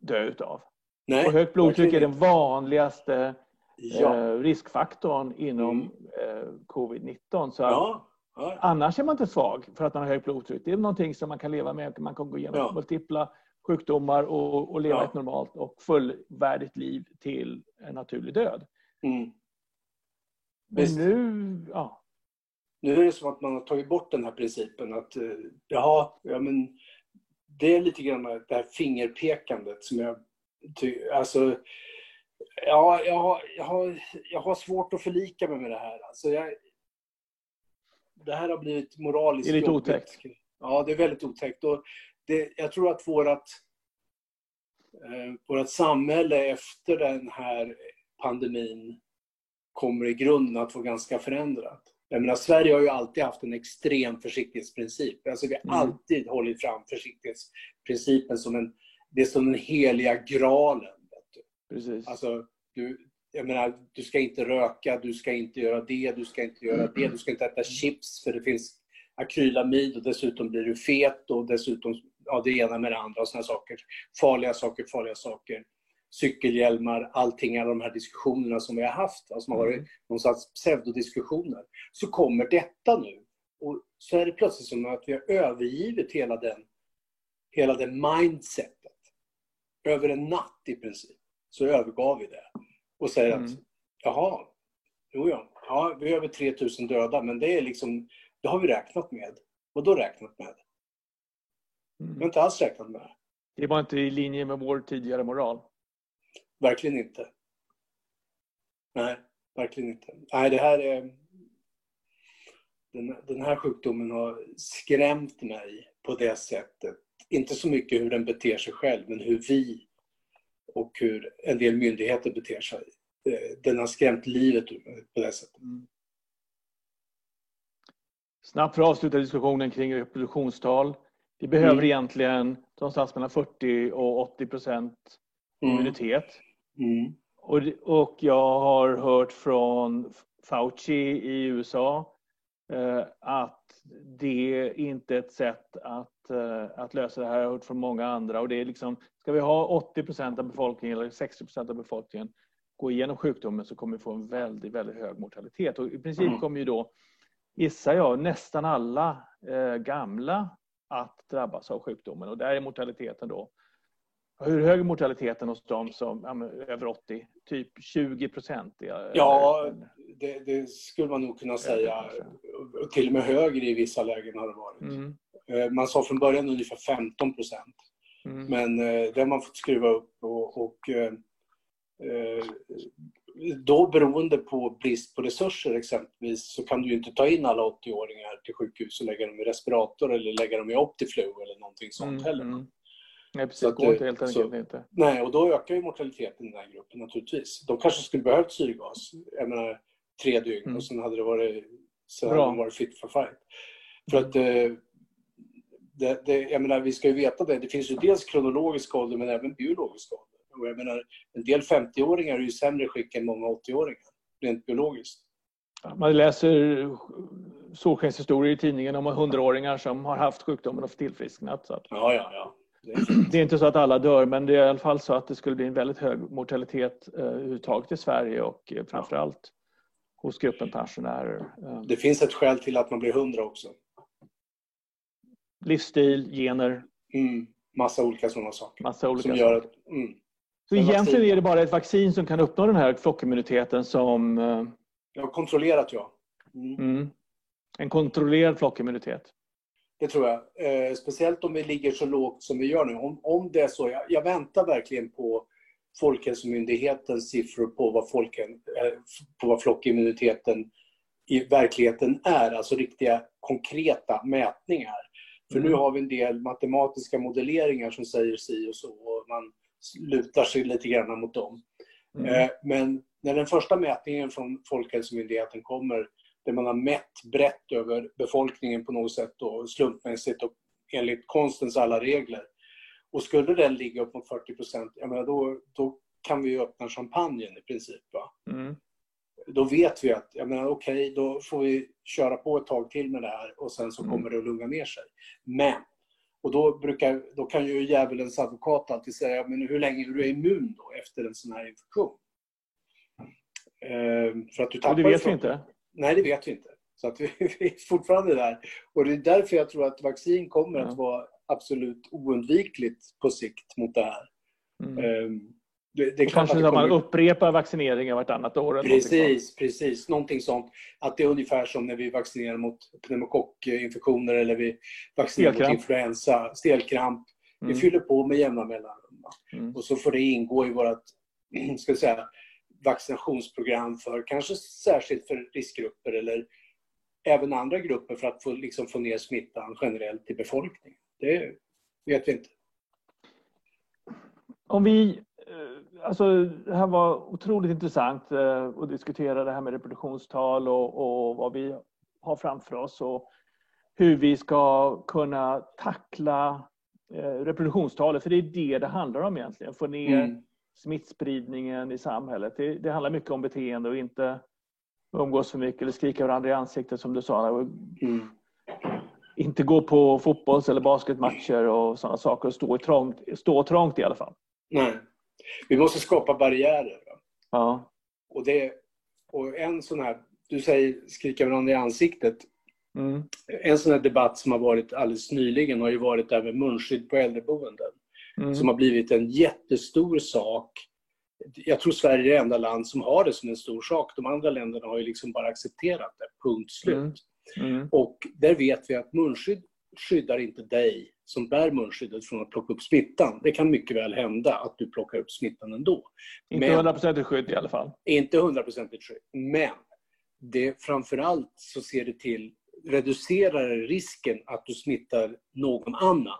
dö utav. Nej, och högt blodtryck är den vanligaste ja. eh, riskfaktorn inom mm. eh, covid-19. Så ja. Ja. Annars är man inte svag för att man har högt blodtryck. Det är någonting som man kan leva med. Man kan gå igenom multipla sjukdomar och, och leva ett normalt och fullvärdigt liv till en naturlig död. Mm. Men nu, ja, nu är det som att man har tagit bort den här principen att eh, jaha, ja men det är lite grann det här fingerpekandet som jag alltså ja, jag har, jag, har, jag har svårt att förlika mig med det här. Alltså jag, det här har blivit moraliskt Det är lite jobbigt. otäckt. Ja, det är väldigt otäckt. Och det, jag tror att vårt, eh, vårt samhälle efter den här pandemin kommer i grunden att vara ganska förändrat. Jag menar, Sverige har ju alltid haft en extrem försiktighetsprincip. Alltså, vi har mm. alltid hållit fram försiktighetsprincipen som en, det är som den heliga graalen. Precis. Alltså, du, jag menar, du ska inte röka, du ska inte göra det, du ska inte göra det, du ska inte äta chips för det finns akrylamid och dessutom blir du fet och dessutom ja, det ena med det andra och såna saker. Farliga saker, farliga saker cykelhjälmar, allting, alla de här diskussionerna som vi har haft, alltså, som har varit mm. någon slags pseudodiskussioner, så kommer detta nu. Och så är det plötsligt som att vi har övergivit hela den, hela det mindsetet. Över en natt i princip, så övergav vi det. Och säger mm. att, jaha, jo ja, ja, vi har över 3000 döda, men det är liksom, det har vi räknat med. Och då räknat med? Mm. Vi har inte alls räknat med det. Det var inte i linje med vår tidigare moral. Verkligen inte. Nej, verkligen inte. Nej, det här är... Den, den här sjukdomen har skrämt mig på det sättet inte så mycket hur den beter sig själv, men hur vi och hur en del myndigheter beter sig. Eh, den har skrämt livet ur mig på det sättet. Mm. Snabbt för att avsluta diskussionen kring reproduktionstal. Vi behöver mm. egentligen någonstans mellan 40 och 80 procent mm. immunitet. Mm. Och, och jag har hört från Fauci i USA att det inte är ett sätt att, eh, att lösa det här. Jag har hört från många andra. Och det är liksom, ska vi ha 80 procent av befolkningen eller 60 procent av befolkningen gå igenom sjukdomen så kommer vi få en väldigt, väldigt hög mortalitet. Och I princip mm. kommer ju då, gissar jag, nästan alla eh, gamla att drabbas av sjukdomen. Och där är mortaliteten då hur hög är mortaliteten hos dem som ja, över 80? Typ 20 procent? Ja, det, det, skulle man nog kunna säga. Till och med högre i vissa lägen har det varit. Mm. Eh, man sa från början ungefär 15 procent. Mm. Men eh, det har man fått skruva upp och, och eh, då beroende på brist på resurser exempelvis så kan du ju inte ta in alla 80-åringar till sjukhus och lägga dem i respirator eller lägga dem i Optiflu eller någonting sånt mm. heller. Mm. Nej, precis. Det går inte helt enkelt inte. Nej, och då ökar ju mortaliteten i den här gruppen naturligtvis. De kanske skulle behövt syrgas, jag menar tre dygn mm. och sen hade det varit, sen hade de varit fit for fight. För att eh, det, det, jag menar, vi ska ju veta det, det finns ju dels kronologisk ålder men även biologisk ålder. Och jag menar, en del 50-åringar är ju sämre skick än många 80-åringar, rent biologiskt. Man läser solskenshistorier i tidningen om 100-åringar som har haft sjukdomen och tillfrisknat. Så att... Ja, ja, ja. Det är inte så att alla dör, men det är i alla fall så att det skulle bli en väldigt hög mortalitet eh, överhuvudtaget i Sverige och eh, framförallt hos gruppen pensionärer. Eh. Det finns ett skäl till att man blir hundra också. Livsstil, gener. Mm, massa olika sådana saker. Massa olika som gör att, mm. Så egentligen är det bara ett vaccin som kan uppnå den här flockimmuniteten som... Ja, kontrollerat ja. Mm. Mm. En kontrollerad flockimmunitet. Det tror jag. Eh, speciellt om vi ligger så lågt som vi gör nu. Om, om det är så. Jag, jag väntar verkligen på Folkhälsomyndighetens siffror på vad, folken, eh, på vad flockimmuniteten i verkligheten är. Alltså riktiga konkreta mätningar. För mm. nu har vi en del matematiska modelleringar som säger si och så. Och man lutar sig lite grann mot dem. Mm. Eh, men när den första mätningen från Folkhälsomyndigheten kommer där man har mätt brett över befolkningen på något sätt och slumpmässigt och enligt konstens alla regler. Och skulle den ligga upp mot 40 procent, då, då kan vi öppna champagnen i princip. Mm. Då vet vi att, jag menar okej, okay, då får vi köra på ett tag till med det här och sen så mm. kommer det att lugna ner sig. Men, och då, brukar, då kan ju djävulens advokat alltid säga, men hur länge är du immun då efter en sån här infektion? Ehm, för att du tappar och det vet vi inte. Nej, det vet vi inte. Så att vi, <laughs> vi är fortfarande där. Och det är därför jag tror att vaccin kommer ja. att vara absolut oundvikligt på sikt mot det här. Mm. Um, det, det kanske att man upprepar vaccineringen vartannat år. Precis, precis. Någonting sånt. Att det är ungefär som när vi vaccinerar mot pneumokockinfektioner eller vi vaccinerar stelkramp. mot influensa, stelkramp. Mm. Vi fyller på med jämna mellanrum. Mm. Och så får det ingå i vårt, <clears throat> ska säga, vaccinationsprogram för kanske särskilt för riskgrupper eller även andra grupper för att få, liksom, få ner smittan generellt i befolkningen. Det vet vi inte. Om vi, eh, alltså det här var otroligt intressant eh, att diskutera det här med reproduktionstal och, och vad vi har framför oss och hur vi ska kunna tackla eh, reproduktionstalet, för det är det det handlar om egentligen. Få ner mm smittspridningen i samhället. Det, det, handlar mycket om beteende och inte umgås för mycket eller skrika varandra i ansiktet som du sa. Mm. Inte gå på fotbolls eller basketmatcher och sådana saker och stå trångt, stå trångt i alla fall. Nej. Vi måste skapa barriärer. Ja. Och, det, och en sån här, du säger skrika varandra i ansiktet. Mm. En sån här debatt som har varit alldeles nyligen har ju varit det här med munskydd på äldreboenden mm. som har blivit en jättestor sak. Jag tror Sverige är det enda land som har det som en stor sak. De andra länderna har ju liksom bara accepterat det, punkt slut. Mm. Mm. Och där vet vi att munskydd skyddar inte dig som bär munskyddet från att plocka upp smittan. Det kan mycket väl hända att du plockar upp smittan ändå. Inte hundraprocentigt skydd i alla fall. Inte hundraprocentigt skydd. Men det, framförallt så ser det till, reducerar risken att du smittar någon annan.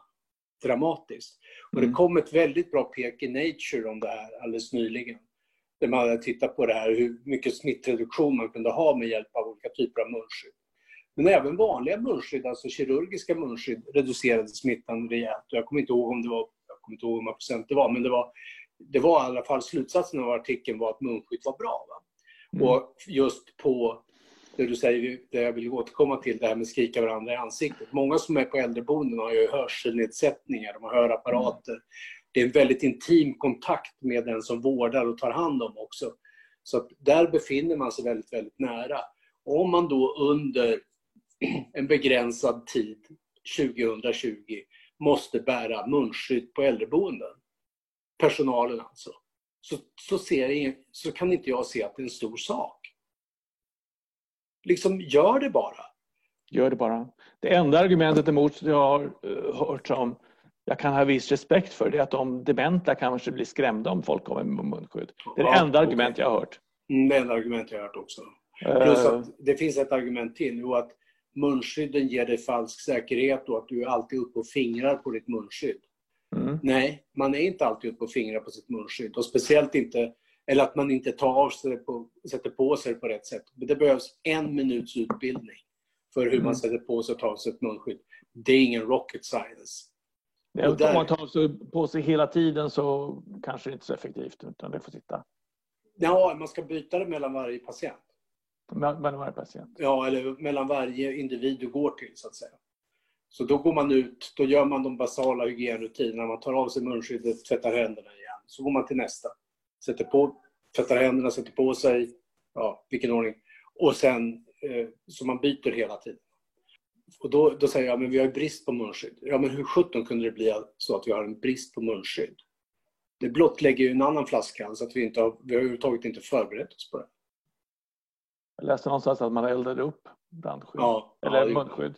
dramatiskt. Och det Mm. kom ett väldigt bra pek i Nature om det här alldeles nyligen. Där man hade tittat på det här, hur mycket smittreduktion man kunde ha med hjälp av olika typer av munskydd. Men även vanliga munskydd, alltså kirurgiska munskydd, reducerade smittan rejält. Jag kommer inte ihåg om det var, jag kommer inte ihåg hur många procent det var, men det var, det var i alla fall slutsatsen av artikeln var att munskydd var bra. Va? Mm. Och just på det du säger, det jag vill återkomma till, det här med skrika varandra i ansiktet. Många som är på äldreboenden har ju hörselnedsättningar, de har hörapparater. Det är en väldigt intim kontakt med den som vårdar och tar hand om också. Så att där befinner man sig väldigt, väldigt nära. Om man då under en begränsad tid, 2020, måste bära munskydd på äldreboenden, personalen alltså, så, så, ser jag, så kan inte jag se att det är en stor sak. Liksom, gör det bara. Gör det bara. Det enda argumentet emot som jag har eh, hört som jag kan ha viss respekt för det är att de dementa kanske blir skrämda om folk kommer med munskydd. Det är det Ja, enda okej. argument jag har hört. Mm, Det ett argument jag har hört också. Plus Eh, att det finns ett argument till. Och att munskydden ger dig falsk säkerhet och att du är alltid uppe och fingrar på ditt munskydd. mm, Nej, man är inte alltid uppe och fingrar på sitt munskydd. Och speciellt inte, eller att man inte tar av sig på, sätter på sig det på rätt sätt. Men det behövs en minuts utbildning för hur Mm. man sätter på sig och tar av sig ett munskydd. Det är ingen rocket science. och där- Om man tar sig på sig hela tiden så kanske det inte är så effektivt utan det får sitta Ja, man ska byta det mellan varje patient mellan varje patient. Ja, eller mellan varje individ du går till så att säga. Så då går man ut, då gör man de basala hygienrutinerna. Man tar av sig munskyddet, tvättar händerna igen. Så går man till nästa. Sätter på, tvättar händerna, sätter på sig, ja, vilken ordning. Och sen, eh, så man byter hela tiden. Och då, då säger jag, men vi har ju brist på munskydd. Ja, men hur sjutton kunde det bli så att vi har en brist på munskydd? Det blottlägger ju en annan flaskhals, att vi, inte har, vi har överhuvudtaget inte förberett oss på det. Jag läste någonstans att man eldade upp brandskydd. Ja, ja, eller det- munskydd.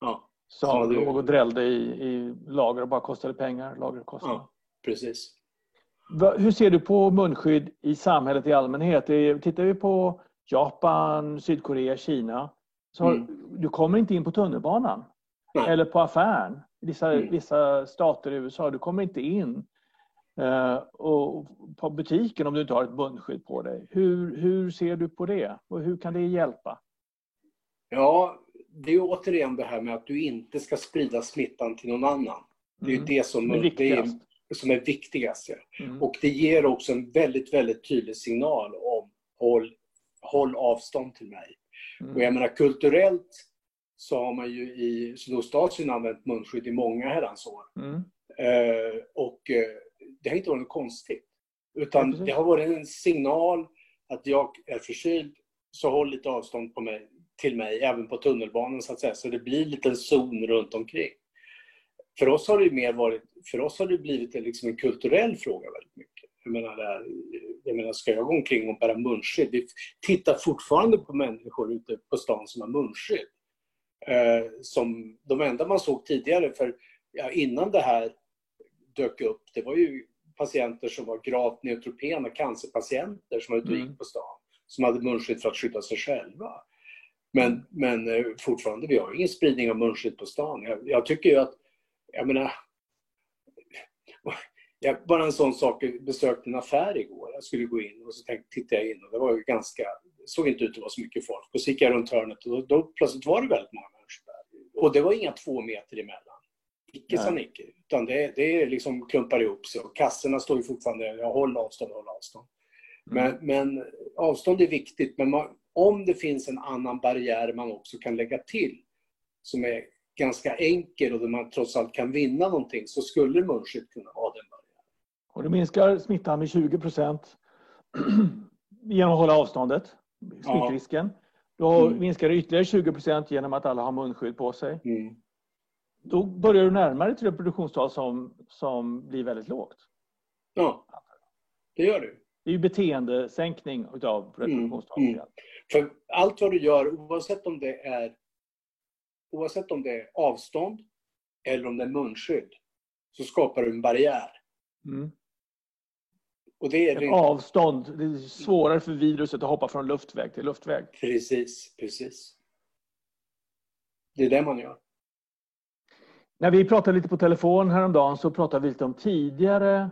Ja, Som Ja, det- låg och drällde i, i lager och bara kostade pengar. Lagerkostnader. ja, precis. Hur ser du på munskydd i samhället i allmänhet? Tittar vi på Japan, Sydkorea, Kina. Så har, Du kommer inte in på tunnelbanan. Nej. Eller på affären. Vissa, Mm. vissa stater i USA. Du kommer inte in. Eh, och på butiken om du inte har ett munskydd på dig. Hur, hur ser du på det? Och hur kan det hjälpa? Ja, det är återigen det här med att du inte ska sprida smittan till någon annan. Det är Mm. det som Det är det är, viktigast. som är viktigast. Mm. Och det ger också en väldigt, väldigt tydlig signal om håll, håll avstånd till mig. Mm. Och jag menar kulturellt så har man ju i Sydostasien använt munskydd i många herrans år. Mm. Eh, och eh, det har inte varit något konstigt. Ja, Utan precis. det har varit en signal att jag är förkyld, så håll lite avstånd på mig, till mig, även på tunnelbanan så att säga. Så det blir en liten zon runt omkring. För oss har det mer varit, för oss har det blivit en, liksom en kulturell fråga väldigt mycket. Jag menar, det här, jag menar, ska jag gå omkring och bära munskydd? Vi tittar fortfarande på människor ute på stan som har munskydd. Eh, som de enda man såg tidigare, för ja, innan det här dök upp, det var ju patienter som var gravt neutropena, cancerpatienter som var ute och Mm. gick på stan. Som hade munskydd för att skydda sig själva. Men, men eh, fortfarande, vi har ingen spridning av munskydd på stan. Jag, jag tycker ju att, jag menar, <laughs> jag, bara en sån sak, jag besökte en affär igår. Jag skulle gå in och så tänkte, tittade jag in och det var ju ganska, såg inte ut att vara så mycket folk. Och så gick jag runt hörnet och då, då plötsligt var det väldigt många människor där. Och det var inga två meter emellan. Icke sa Nicke. Utan det, det liksom klumpar ihop sig. Och kassorna står ju fortfarande, jag håll avstånd, håll avstånd. Mm. Men, men avstånd är viktigt. Men man, om det finns en annan barriär man också kan lägga till, som är ganska enkel och där man trots allt kan vinna någonting, så skulle munskydd kunna ha den barriären. Och du minskar smittan med 20 procent <clears throat> genom att hålla avståndet, smittrisken. Du har- Mm. minskar det ytterligare 20 procent genom att alla har munskydd på sig. Mm. Då börjar du närma dig till ett produktionstal som, som blir väldigt lågt. Ja, det gör du. Det är ju beteendesänkning utav reproduktionstalet. Mm. För allt vad du gör, oavsett om det är oavsett om det är avstånd eller om det är munskydd, så skapar du en barriär. Mm. Och det är Ett det... avstånd. Det är svårare för viruset att hoppa från luftväg till luftväg. Precis, precis. Det är det man gör. När vi pratade lite på telefon häromdagen så pratade vi lite om tidigare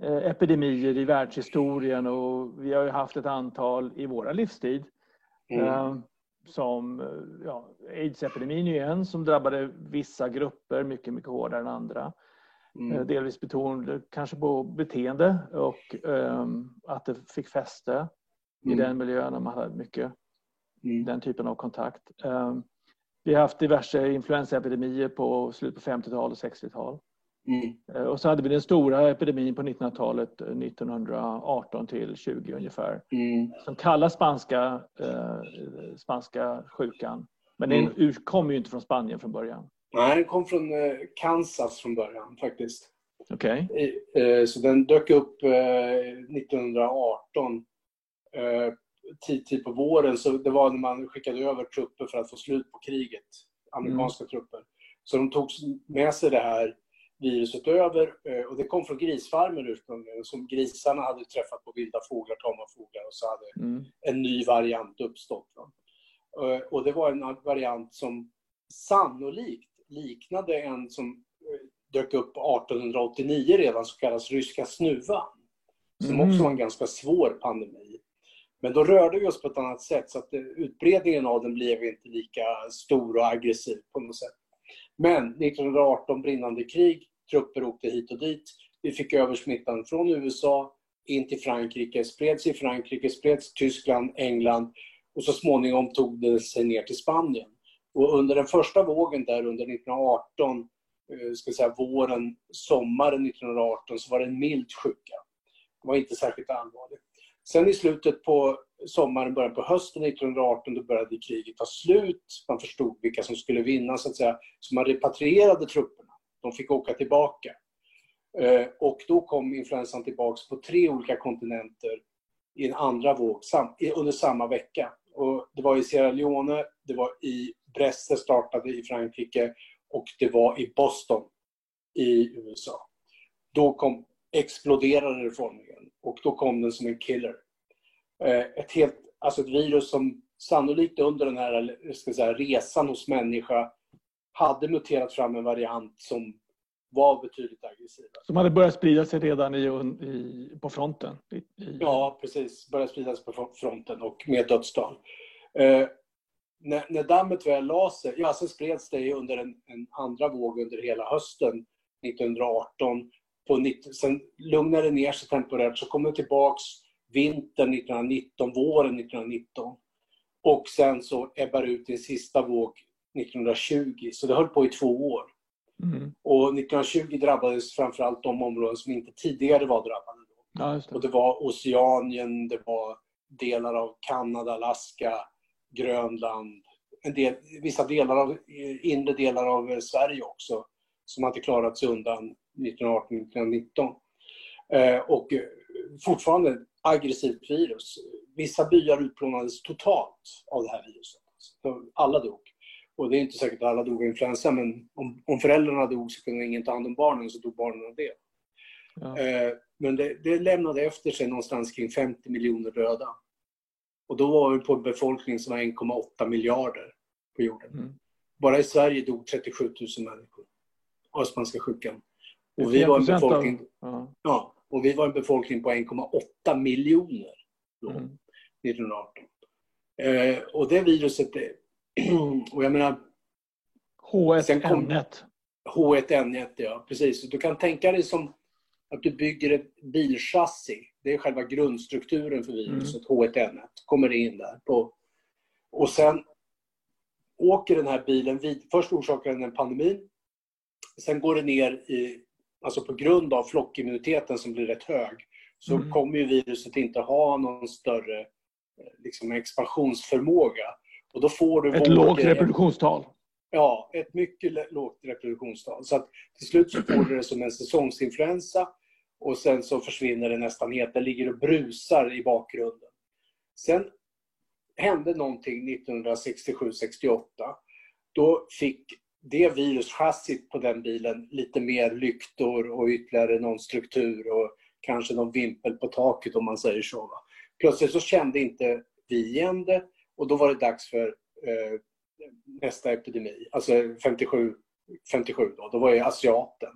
eh, epidemier i världshistorien och vi har ju haft ett antal i våra livstid. Mm. Eh, som ja, aids-epidemin är en som drabbade vissa grupper mycket, mycket hårdare än andra. Mm. Delvis betonade kanske på beteende och um, att det fick fäste mm. i den miljön när man hade mycket mm. den typen av kontakt. Um, vi har haft diverse influensaepidemier på slutet på 50-tal och 60-tal. Mm. Uh, och så hade vi den stora epidemin på 1900-talet, 1918 till 20 ungefär, mm. som kallas spanska, uh, spanska sjukan. Men den mm. kom ju inte från Spanien från början. Nej, den kom från eh, Kansas från början faktiskt. Okej. Okay. Eh, så den dök upp 1918 eh, tidigt på våren. Så det var när man skickade över trupper för att få slut på kriget. Amerikanska mm. trupper. Så de tog med sig det här viruset över och det kom från grisfarmer ursprungligen som grisarna hade träffat på vilda fåglar, tama fåglar och så hade mm. en ny variant uppstått. Och det var en variant som sannolikt liknade en som eh, dök upp 1889 redan, som kallas ryska snuvan. Som mm. också var en ganska svår pandemi. Men då rörde vi oss på ett annat sätt så att utbredningen av den blev inte lika stor och aggressiv på något sätt. Men 1918 brinnande krig, trupper åkte hit och dit. Vi fick över smittan från USA in till Frankrike, spreds i Frankrike, spreds Tyskland, England och så småningom tog det sig ner till Spanien. Och under den första vågen där under 1918, eh, ska säga våren, sommaren 1918, så var det en mild sjuka. Det var inte särskilt allvarligt. Sen i slutet på sommaren, början på hösten 1918, då började kriget ta slut. Man förstod vilka som skulle vinna, så att säga. Så man repatrierade trupperna. De fick åka tillbaka. Eh, och då kom influensan tillbaka på tre olika kontinenter i en andra våg under samma vecka. Och det var i Sierra Leone, det var i Brest startade i Frankrike och det var i Boston i USA. Då kom, exploderade det formligen och då kom den som en killer. Eh, ett, helt, alltså ett virus som sannolikt under den här ska säga, resan hos människa hade muterat fram en variant som var betydligt aggressivare. Som hade börjat sprida sig redan i, i, på fronten? I, i... Ja, precis. Börjat sprida sig på fronten och med dödstal. Eh, när, när dammet väl la sig, ja sen spreds det under en, en, andra våg under hela hösten 1918. På 90, sen lugnade det ner sig temporärt, så kom det tillbaks vintern 1919, våren 1919. Och sen så ebbar ut i en sista våg 1920, så det höll på i två år. Mm. Och 1920 drabbades framförallt de områden som inte tidigare var drabbade. Ja, det. Och det var Oceanien, det var delar av Kanada, Alaska, Grönland, en del, vissa delar av, inre delar av Sverige också som hade klarat sig undan 1918-1919. Eh, och fortfarande aggressivt virus. Vissa byar utplånades totalt av det här viruset. Alla dog. Och det är inte säkert att alla dog av influensa, men om, om föräldrarna dog så kunde ingen ta hand om barnen, så dog barnen av det. Ja. Eh, men det, det lämnade efter sig någonstans kring 50 miljoner döda. Och då var vi på en befolkning som var 1,8 miljarder på jorden. Mm. Bara i Sverige dog 37 000 människor av spanska sjukan. Och vi var en befolkning, av, ja. och vi var en befolkning på 1,8 miljoner då, mm. 1918. Eh, och det viruset, <clears throat> och jag menar... H1N1. H1N1, ja precis. Du kan tänka dig som att du bygger ett bilchassi. Det är själva grundstrukturen för viruset, mm. H1N1. Kommer in där. På, och sen åker den här bilen vid, Först orsakar den en pandemi. Sen går det ner i, alltså på grund av flockimmuniteten som blir rätt hög, så mm. kommer ju viruset inte ha någon större eh, liksom, expansionsförmåga. Och då får du ett lågt reproduktionstal. Ja, ett mycket lågt reproduktionstal. Så att till slut så får du det som en säsongsinfluensa och sen så försvinner det nästan helt. Det ligger och brusar i bakgrunden. Sen hände någonting 1967-68. Då fick det viruschassit på den bilen lite mer lyktor och ytterligare någon struktur och kanske någon vimpel på taket om man säger så. Plötsligt så kände inte vi igen det och då var det dags för eh, nästa epidemi, alltså 57 57 då, då var jag asiaten.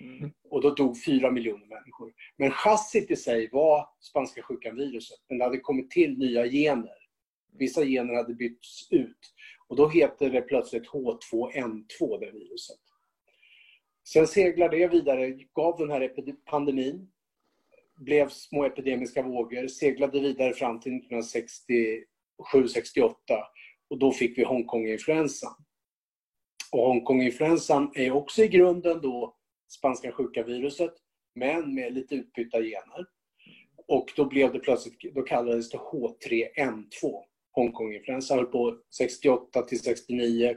Mm. Och då dog 4 miljoner människor. Men chassit i sig var spanska sjukan-viruset, men det hade kommit till nya gener. Vissa gener hade bytts ut och då heter det plötsligt H2N2, det viruset. Sen seglade det vidare, gav den här pandemin, blev små epidemiska vågor, seglade vidare fram till 1967-68 och då fick vi Hongkonginfluensan. Och Hongkonginfluensan är också i grunden då spanska sjuka-viruset, men med lite utbytta gener. Och då blev det plötsligt, då kallades det H3N2. Hongkong-influensa höll på 68 till 69.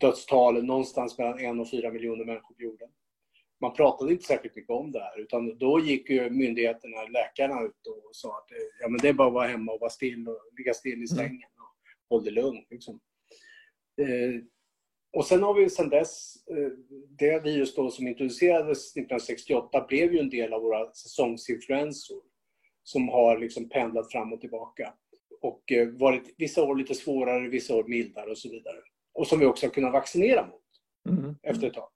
Dödstalen någonstans mellan 1 och 4 miljoner människor på jorden. Man pratade inte särskilt mycket om det här utan då gick ju myndigheterna, läkarna ut och sa att ja, men det är bara att vara hemma och vara still och ligga still i mm. sängen och håll det lugnt. Liksom. Eh, och sen har vi sedan dess, eh, det virus då som introducerades 1968 blev ju en del av våra säsongsinfluensor som har liksom pendlat fram och tillbaka och eh, varit vissa år lite svårare, vissa år mildare och så vidare. Och som vi också har kunnat vaccinera mot mm. efter ett tag.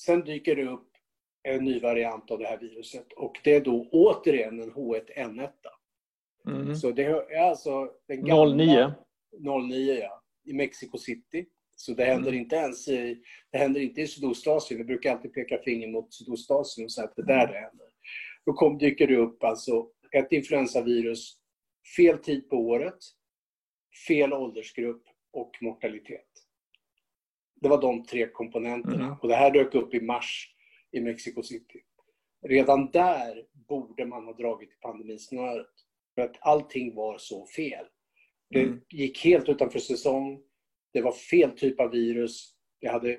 Sen dyker det upp en ny variant av det här viruset och det är då återigen en H1N1. Mm. Så det är alltså den gamla... 09? 09 ja, i Mexico City. Så det händer mm. inte ens i, det händer inte i Sydostasien. Vi brukar alltid peka finger mot Sydostasien och säga att det är där det händer. Då kom, dyker det upp alltså ett influensavirus fel tid på året, fel åldersgrupp och mortalitet. Det var de tre komponenterna. Mm. Och det här dök upp i mars i Mexico City. Redan där borde man ha dragit i pandemisnöret. För att allting var så fel. Det mm. gick helt utanför säsong. Det var fel typ av virus. Det hade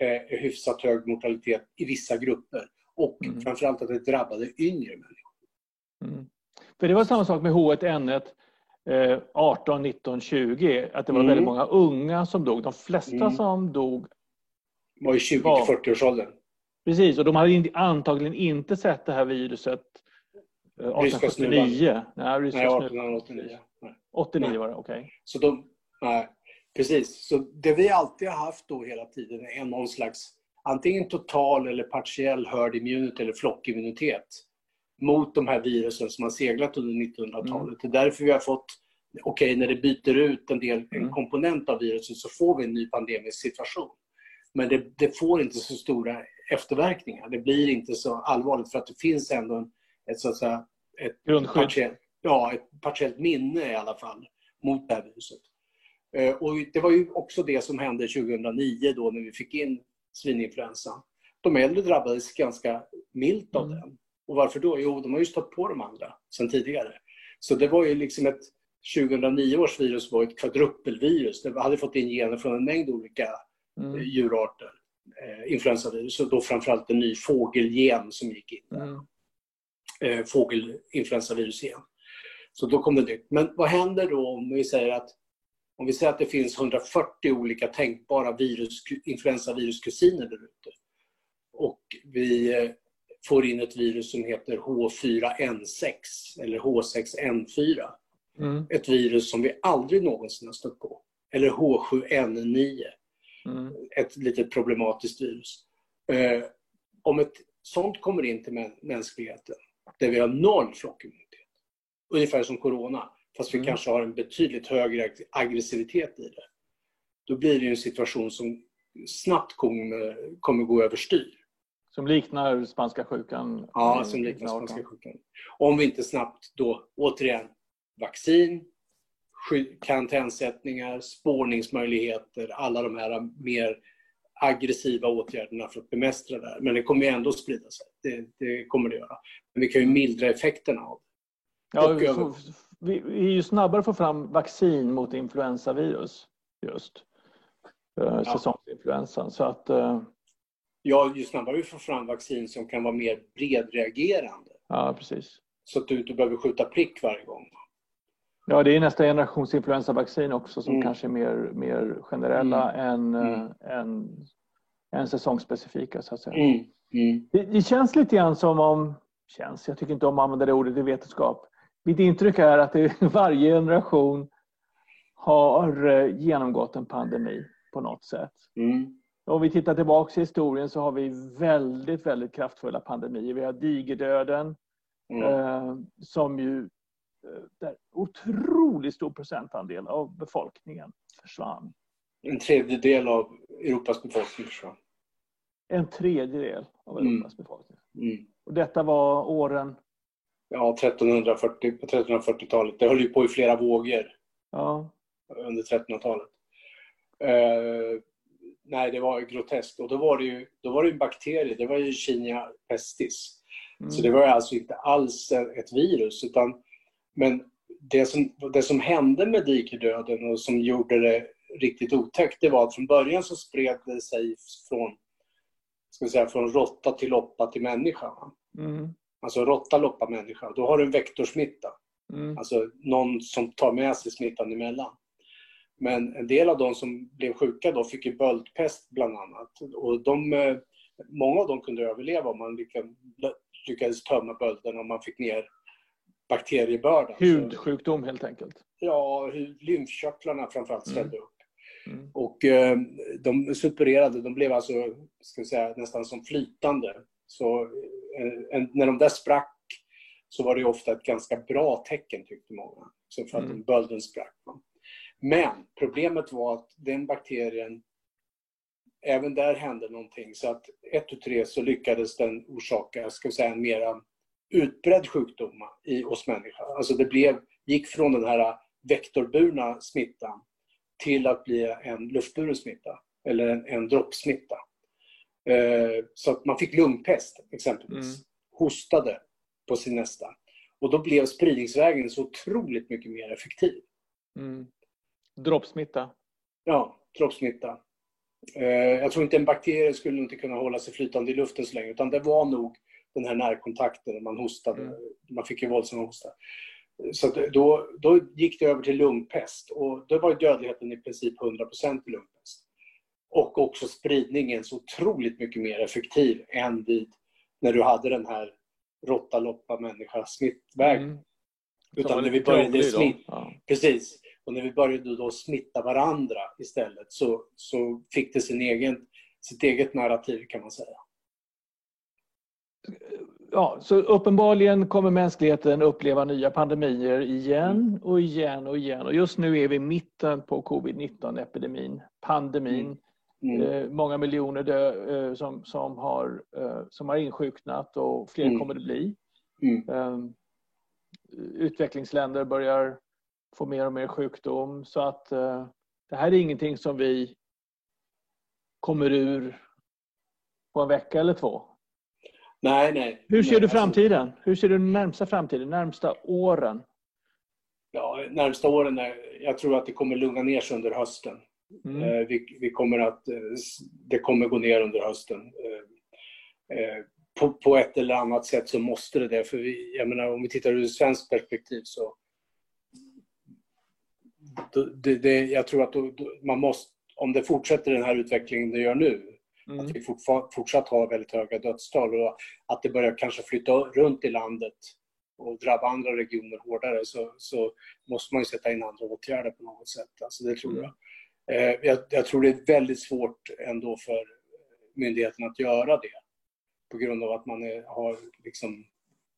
eh, hyfsat hög mortalitet i vissa grupper. Och mm. framförallt att det drabbade yngre människor. Mm. För det var samma sak med H1N1 eh, 18, 19, 20. Att det var mm. väldigt många unga som dog. De flesta mm. som dog var i 20-40-årsåldern. Precis, och de hade antagligen inte sett det här viruset 1879. Eh, nej, nej 1889. 89 var det, okej. Okay. Så de, nej, precis. Så det vi alltid har haft då hela tiden är någon slags antingen total eller partiell hörd immunitet eller flockimmunitet mot de här virusen som har seglat under 1900-talet. Mm. Det är därför vi har fått, okej okay, när det byter ut en del en mm. komponent av viruset så får vi en ny pandemisk situation. Men det, det, får inte så stora efterverkningar. Det blir inte så allvarligt för att det finns ändå en, ett, så att säga, ett, partiellt, ja, ett partiellt minne i alla fall mot det här viruset. Eh, och det var ju också det som hände 2009 då när vi fick in svininfluensan. De äldre drabbades ganska milt av mm. den. Och varför då? Jo, de har ju stått på de andra sedan tidigare. Så det var ju liksom ett 2009 års virus var ett kvadrupelvirus. Det hade fått in gener från en mängd olika mm. Eh, djurarter. Eh, influensavirus och då framförallt en ny fågelgen som gick in. Mm. Eh, fågelinfluensavirus igen. Så då kom det nytt. Men vad händer då om vi säger att om vi säger att det finns 140 olika tänkbara virus, influensaviruskusiner där ute och vi eh, får in ett virus som heter H4N6 eller H6N4. Mm. Ett virus som vi aldrig någonsin har stött på. Eller H7N9. Mm. Ett litet problematiskt virus. Eh, om ett sånt kommer in till mänskligheten, där vi har noll flockimmunitet, ungefär som corona, fast vi mm. kanske har en betydligt högre aggressivitet i det, då blir det en situation som snabbt kommer, kommer gå överstyr. Som liknar spanska sjukan? Ja, som liknar spanska sjukan. Om vi inte snabbt då, återigen, vaccin, karantänsättningar, spårningsmöjligheter, alla de här mer aggressiva åtgärderna för att bemästra det här. Men det kommer ju ändå sprida sig. Det, det kommer det göra. Men vi kan ju mildra effekterna av det. Ja, vi, får, vi, är ju snabbare att få fram vaccin mot influensavirus just. Ja. Säsongsinfluensan. Så att, eh, Ja, ju snabbare vi får fram vaccin som kan vara mer bredreagerande. Ja, precis. Så att du inte behöver skjuta prick varje gång. Ja, det är nästa generations influensavaccin också som mm. kanske är mer, mer generella mm. än, mm. än, än säsongsspecifika så att säga. Mm. mm. Det, det, känns lite grann som om, känns, jag tycker inte om att använda det ordet i vetenskap. Mitt intryck är att det, <laughs> varje generation har eh, genomgått en pandemi. på något sätt. Mm. Om vi tittar tillbaka i historien så har vi väldigt, väldigt kraftfulla pandemier. Vi har digerdöden Mm. eh, som ju eh, där otroligt stor procentandel av befolkningen försvann. En tredjedel av Europas befolkning försvann. En tredjedel av Mm. Europas befolkning. Mm. Och detta var åren... Ja, 1340, på 1340-talet. Det höll ju på i flera vågor Ja, under 1300-talet. Eh, nej, det var groteskt. Och då var det ju då var det en bakterie, det var ju Chinia pestis. mm, Så det var ju alltså inte alls ett virus. Utan, men det som, det som hände med dikerdöden och som gjorde det riktigt otäckt, det var att från början så spred det sig från, ska säga, från råtta till loppa till människa. mm, Alltså råtta, loppa, människa. Då har du en vektorsmitta. mm, Alltså någon som tar med sig smittan emellan. Men en del av de som blev sjuka då fick ju böldpest bland annat. Och de, eh, många av dem kunde överleva om man lyckades, lyckades tömma bölden och man fick ner bakteriebördan. Hudsjukdom helt enkelt. ja, lymfkörtlarna framförallt ställde upp. Mm. Och eh, de supererade, de blev alltså ska säga, nästan som flytande. Så eh, när de där sprack så var det ofta ett ganska bra tecken tyckte många. Så för att Mm. bölden sprack. va. Men problemet var att den bakterien, även där hände någonting. Så att ett tu tre så lyckades den orsaka, ska vi säga, en mera utbredd sjukdom i, hos människor. Alltså det blev, gick från den här vektorburna smittan till att bli en luftburen smitta. Eller en, en droppsmitta. Eh, så att man fick lungpest exempelvis. Mm. Hostade på sin nästa. Och då blev spridningsvägen så otroligt mycket mer effektiv. Mm. Droppsmitta. Ja, droppsmitta. Eh, jag tror inte en bakterie skulle inte kunna hålla sig flytande i luften så länge. Utan det var nog den här närkontakten när man hostade. Mm. Man fick ju våldsamma hostar. Så då, då gick det över till lungpest. Och då var dödligheten i princip 100% i lungpest. Och också spridningen så otroligt mycket mer effektiv än vid när du hade den här råtta, loppa, människa smittvägen. Mm. Utan när vi började smitta Ja. Precis. Och när vi började då smitta varandra istället så, så fick det sin egen, sitt eget narrativ kan man säga. Ja, så uppenbarligen kommer mänskligheten uppleva nya pandemier igen och igen och igen. Och just nu är vi i mitten på covid-19-epidemin, pandemin. Mm. Eh, många miljoner dö, eh, som, som, har, eh, som har insjuknat och fler Mm. kommer det bli. Mm. Eh, utvecklingsländer börjar få mer och mer sjukdom. Så att eh, det här är ingenting som vi kommer ur på en vecka eller två. Nej, nej. Hur ser nej, du alltså, framtiden? Hur ser du den närmsta framtiden, närmsta åren? ja, närmsta åren, är, jag tror att det kommer lugna ner sig under hösten. Mm. Eh, vi, vi kommer att, eh, det kommer gå ner under hösten. På, på ett eller annat sätt så måste det det. För vi, jag menar, om vi tittar ur ett svenskt perspektiv så... Det, det, jag tror att då, då, man måste, om det fortsätter den här utvecklingen det gör nu, Mm. att vi fortsatt har väldigt höga dödstal och att det börjar kanske flytta runt i landet och drabba andra regioner hårdare så, så måste man ju sätta in andra åtgärder på något sätt. Alltså det tror Mm. jag. Eh, jag. Jag tror det är väldigt svårt ändå för myndigheterna att göra det på grund av att man är, har, liksom,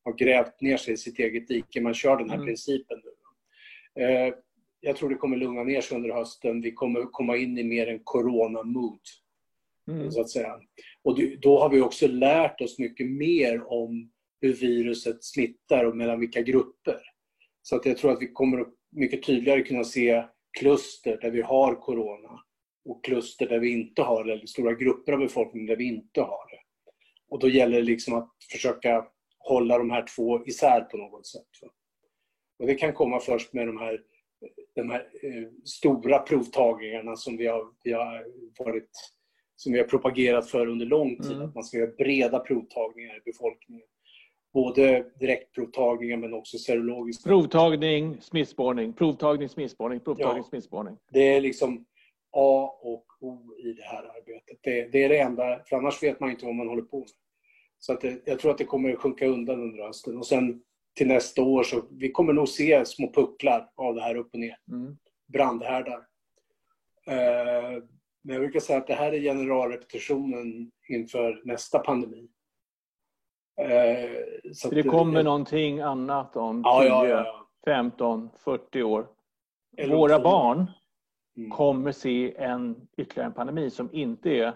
har grävt ner sig i sitt eget dike. Man kör den här Mm. principen nu. Eh, jag tror det kommer lugna ner sig under hösten. Vi kommer komma in i mer en corona-mood Mm. så att säga. Och då har vi också lärt oss mycket mer om hur viruset smittar och mellan vilka grupper. Så att jag tror att vi kommer att mycket tydligare kunna se kluster där vi har corona och kluster där vi inte har det, eller stora grupper av befolkningen där vi inte har det. Och då gäller det liksom att försöka hålla de här två isär på något sätt. Och det kan komma först med de här, de här eh, stora provtagningarna som vi har, vi har varit som vi har propagerat för under lång tid, Mm. att man ska göra breda provtagningar i befolkningen. Både direktprovtagningar men också serologiska. Provtagning, smittspårning, provtagning, smittspårning, provtagning, Ja. smittspårning. Det är liksom A och O i det här arbetet. Det, det är det enda, för annars vet man inte vad man håller på med. Så att det, jag tror att det kommer att sjunka undan under hösten. Och sen till nästa år så vi kommer nog se små pucklar av det här upp och ner. Mm. Brandhärdar. Eh, Men jag brukar säga att det här är generalrepetitionen inför nästa pandemi. Eh, så det kommer det, någonting annat om ja, 10, ja, ja, 15, 40 år. Eller Våra barn mm. kommer se en ytterligare en pandemi som inte är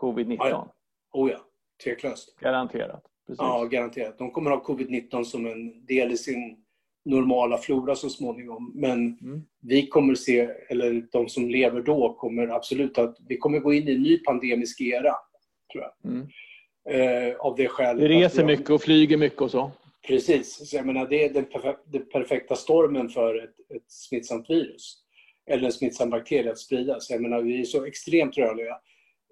covid-19. Ja, Oh ja, tveklöst. Garanterat. Precis. Ja, garanterat. De kommer ha covid-19 som en del i sin normala flora så småningom. Men mm. vi kommer se, eller de som lever då kommer absolut att, vi kommer gå in i en ny pandemisk era. Tror jag. Mm. Eh, av det skälet. Vi reser mycket och flyger mycket och så. Precis. Så jag menar, det är den, perfe den perfekta stormen för ett, ett smittsamt virus. Eller en smittsam bakterie att spridas. Jag menar, vi är så extremt rörliga.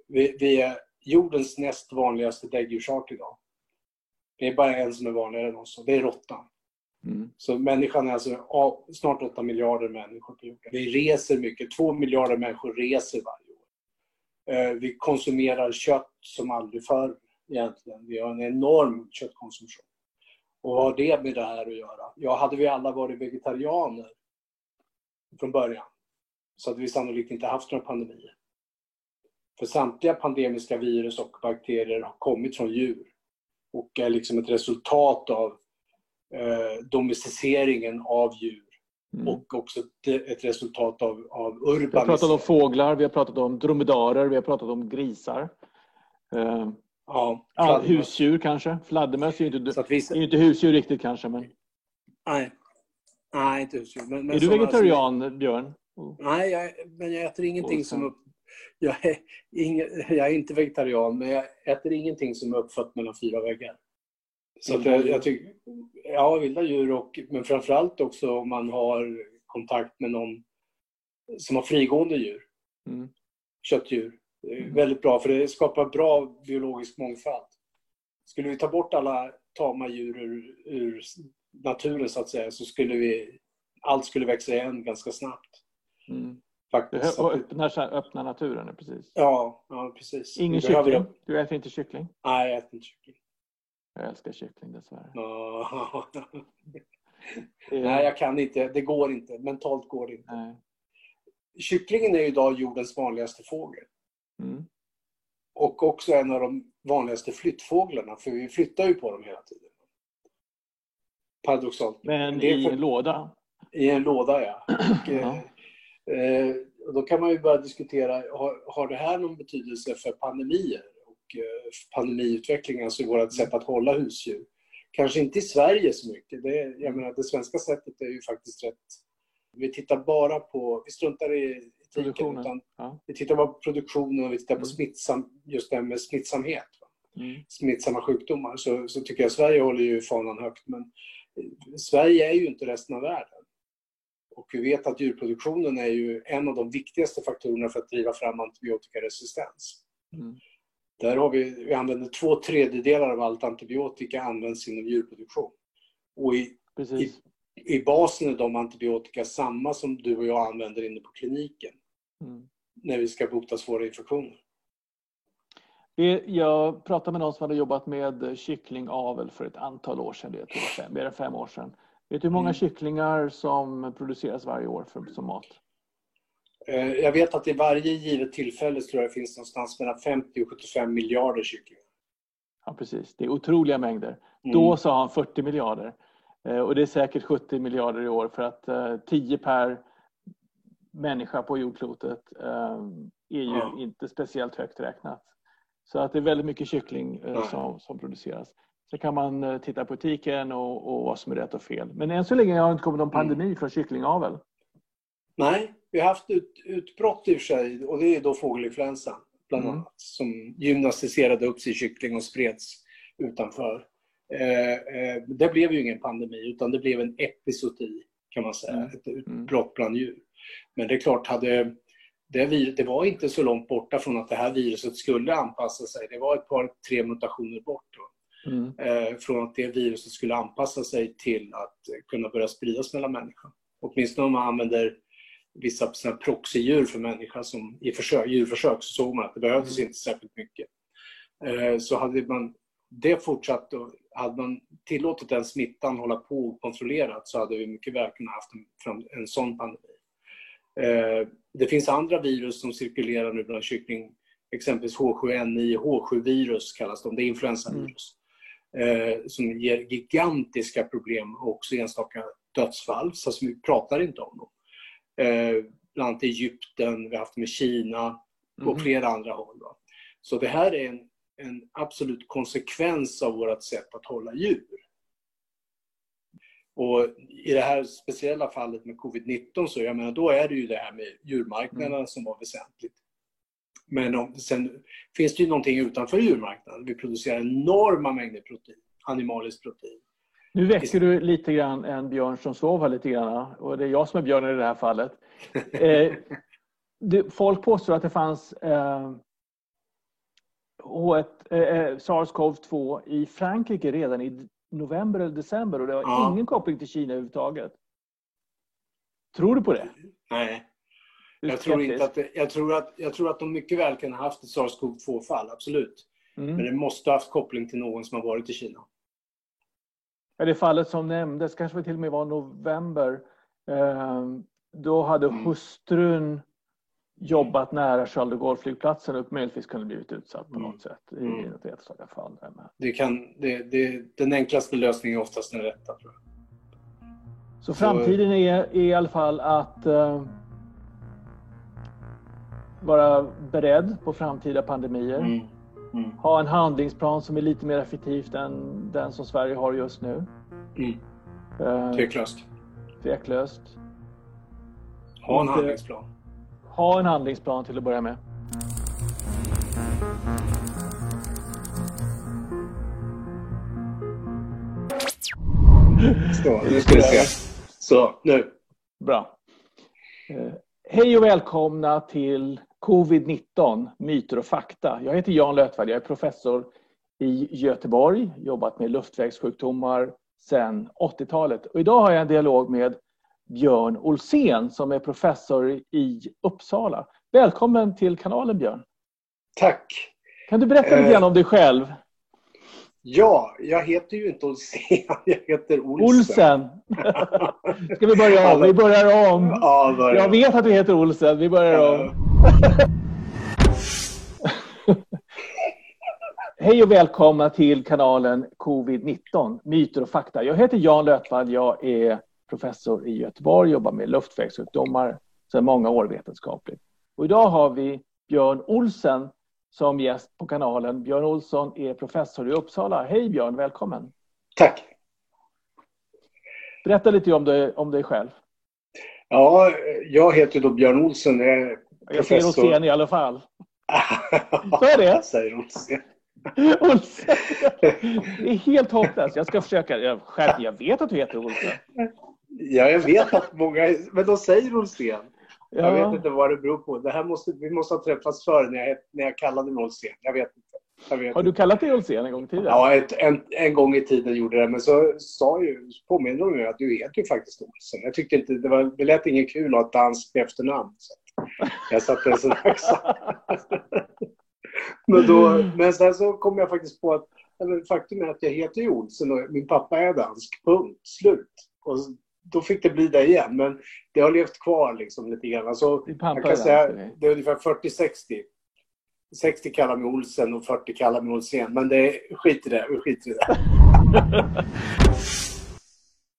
Vi, vi är jordens näst vanligaste däggdjursart idag. Det är bara en som är vanligare än oss och det är råttan. Mm. Så människan är alltså snart 8 miljarder människor på jorden. Vi reser mycket. 2 miljarder människor reser varje år. Eh, vi konsumerar kött som aldrig förr egentligen. Vi har en enorm köttkonsumtion. Och vad har det med det här att göra? Ja, hade vi alla varit vegetarianer från början så hade vi sannolikt inte haft några pandemier. För samtliga pandemiska virus och bakterier har kommit från djur och är liksom ett resultat av eh, domesticeringen av djur mm. och också ett resultat av, av urbanisering. Vi har pratat om fåglar, vi har pratat om dromedarer, vi har pratat om grisar. Eh, ja, ja, husdjur kanske. Fladdermöss är ju inte, vi... är inte husdjur riktigt kanske. Men... Nej. Nej, inte husdjur. Men, men är du vegetarian, alltså... Björn? Nej, jag, men jag äter ingenting som upp, jag är, ingen, jag är inte vegetarian, men jag äter ingenting som är uppfött mellan fyra väggar. Så att jag, jag tycker, ja, vilda djur, och, men framförallt också om man har kontakt med någon som har frigående djur. Mm. Köttdjur. Mm. väldigt bra, för det skapar bra biologisk mångfald. Skulle vi ta bort alla tama djur ur, ur naturen, så att säga, så skulle vi, allt skulle växa igen ganska snabbt. Mm. Faktiskt. Och öppna, öppna naturen, precis. Ja, ja precis. Ingen kyckling? Jag... Du äter inte kyckling? Nej, jag äter inte kyckling. Jag älskar kyckling dessvärre. <laughs> Nej, jag kan inte. Det går inte. Mentalt går det inte. Nej. Kycklingen är idag jordens vanligaste fågel. Mm. Och också en av de vanligaste flyttfåglarna, för vi flyttar ju på dem hela tiden. Paradoxalt. Men i en låda? I en låda, ja. Och, <clears throat> ja. Eh, då kan man ju börja diskutera, har, har det här någon betydelse för pandemier och eh, pandemiutvecklingen, alltså vårt sätt att hålla husdjur? Kanske inte i Sverige så mycket. Det, jag menar, det svenska sättet är ju faktiskt rätt... Vi tittar bara på, vi struntar i etiken, utan ja. vi tittar bara på produktionen och vi tittar på mm. smittsam, just det här med smittsamhet. Mm. Smittsamma sjukdomar. Så, så tycker jag Sverige håller ju fanan högt. Men Sverige är ju inte resten av världen. Och vi vet att djurproduktionen är ju en av de viktigaste faktorerna för att driva fram antibiotikaresistens. Mm. Där har vi, vi använder två tredjedelar av allt antibiotika används inom djurproduktion. Och i, i, i, basen är de antibiotika samma som du och jag använder inne på kliniken. Mm. När vi ska bota svåra infektioner. Jag pratade med någon som hade jobbat med kycklingavel för ett antal år sedan, det är mer än fem år sedan. Vet du hur många mm. kycklingar som produceras varje år för, som mat? Eh, jag vet att i varje givet tillfälle tror jag det finns någonstans mellan 50 och 75 miljarder kycklingar. Ja, precis. Det är otroliga mängder. Mm. Då sa han 40 miljarder. Eh, och det är säkert 70 miljarder i år för att 10 eh, per människa på jordklotet är ju ja. inte speciellt högt räknat. Så att det är väldigt mycket kyckling som, som produceras. Så kan man eh, titta på etiken och, och vad som är rätt och fel. Men än så länge har det inte kommit någon pandemi mm. från kycklingavel. Nej, vi har haft ut, utbrott i och för sig och det är då fågelinfluensan bland mm. annat som gymnastiserade upp sin kyckling och spreds utanför. Eh, eh, det blev ju ingen pandemi utan det blev en episodi kan man säga, mm. ett utbrott bland djur. Men det är klart, hade det, det var inte så långt borta från att det här viruset skulle anpassa sig. Det var ett par, tre mutationer bort. Då. Mm. Eh, från att det viruset skulle anpassa sig till att kunna börja spridas mellan människor. Åtminstone om man använder vissa proxydjur för människa som i försök, djurförsök så såg man att det behövdes mm. inte särskilt mycket. Eh, så hade man det fortsatt och hade man tillåtit den smittan hålla på kontrollerat så hade vi mycket väl kunnat haft en, en sån pandemi. Eh, Det finns andra virus som cirkulerar nu bland kyckling, exempelvis H7N9, H7-virus kallas de, det är influensavirus. Eh, som ger gigantiska problem och också enstaka dödsfall, så vi pratar inte om dem. Eh, bland annat Egypten, vi har haft med Kina och mm. flera andra håll. Va? Så det här är en, en absolut konsekvens av vårt sätt att hålla djur. Och i det här speciella fallet med covid-19 så jag menar, då är det ju det här med djurmarknaden mm. som var väsentligt. Men om, sen finns det ju någonting utanför djurmarknaden. Vi producerar enorma mängder protein, animaliskt protein. Nu väcker du lite grann en björn som sover lite grann och det är jag som är björnen i det här fallet. <laughs> Eh, det, folk påstår att det fanns eh, H1, eh, eh SARS-CoV-2 i Frankrike redan i november eller december och det har ja. ingen koppling till Kina överhuvudtaget. Tror du på det? Nej. Jag tror, inte att det, jag, tror att, jag tror att de mycket väl kan ha haft ett SARS-CoV-2-fall, absolut. Mm. Men det måste ha haft koppling till någon som har varit i Kina. Ja, det fallet som nämndes, kanske till och med var november, eh, då hade mm. hustrun jobbat nära Charles de Gaulle-flygplatsen och möjligtvis kunde blivit utsatt på något mm. sätt i mm. ett enstaka fall. Det kan, det, det, den enklaste lösningen är oftast den rätta. Tror jag. Så, framtiden är, är i alla fall att uh, vara beredd på framtida pandemier. Mm. Mm. Ha en handlingsplan som är lite mer effektivt än den som Sverige har just nu. Mm. Uh, tveklöst. Tveklöst. Ha en handlingsplan. Ha en handlingsplan till att börja med. Så, nu ska vi se. Så, nu. Bra. Eh, hej och välkomna till Covid-19, myter och fakta. Jag heter Jan Lötvall, jag är professor i Göteborg, jobbat med luftvägssjukdomar sedan 80-talet. Och idag har jag en dialog med Björn Olsén som är professor i Uppsala. Välkommen till kanalen Björn. Tack. Kan du berätta lite grann om dig själv? Ja, jag heter ju inte Olsén, <laughs> jag heter Olsen. Olsen! <laughs> Ska vi börja om? Vi börjar om. Ja. Jag vet att du heter Olsen, vi börjar om. <laughs> Hej och välkomna till kanalen Covid-19, myter och fakta. Jag heter Jan Lötvall, jag är professor i Göteborg, jobbar med luftvägssjukdomar sedan många år vetenskapligt. Och idag har vi Björn Olsen som gäst på kanalen. Björn Olsson är professor i Uppsala. Hej Björn, välkommen! Tack! Berätta lite om dig, om dig själv. Ja, jag heter då Björn Olsen. Är jag säger Olsen i alla fall. <laughs> Så är det? Säger Olsen. Olsen. Det är helt hopplöst. Jag ska försöka. Jag, själv, jag vet att du heter Olsen. Ja, jag vet att många... Men de säger Olsen. Ja. Jag vet inte vad det beror på. Det här måste, vi måste ha träffats förr när jag, när jag kallade mig Olsen. Jag vet inte. Jag vet har du kallat dig Olsen en gång i tiden? Ja, ett, en, en gång i tiden gjorde jag det. Men så sa ju, påminner de mig att du heter ju faktiskt Olsen. Jag tyckte inte, det, var, det lät inget kul att ha ett danskt efternamn. Så jag satte en sån här men, då, men sen så kom jag faktiskt på att faktum är att jag heter ju Olsen och min pappa är dansk. Punkt. Slut. Och då fick det bli det igen. Men det har levt kvar liksom lite grann. Alltså, jag kan säga det är ungefär 40-60. 60 kallar mig Olsen och 40 kallar mig Olsen. Men det är, skit i det. Vi skiter i det. <laughs>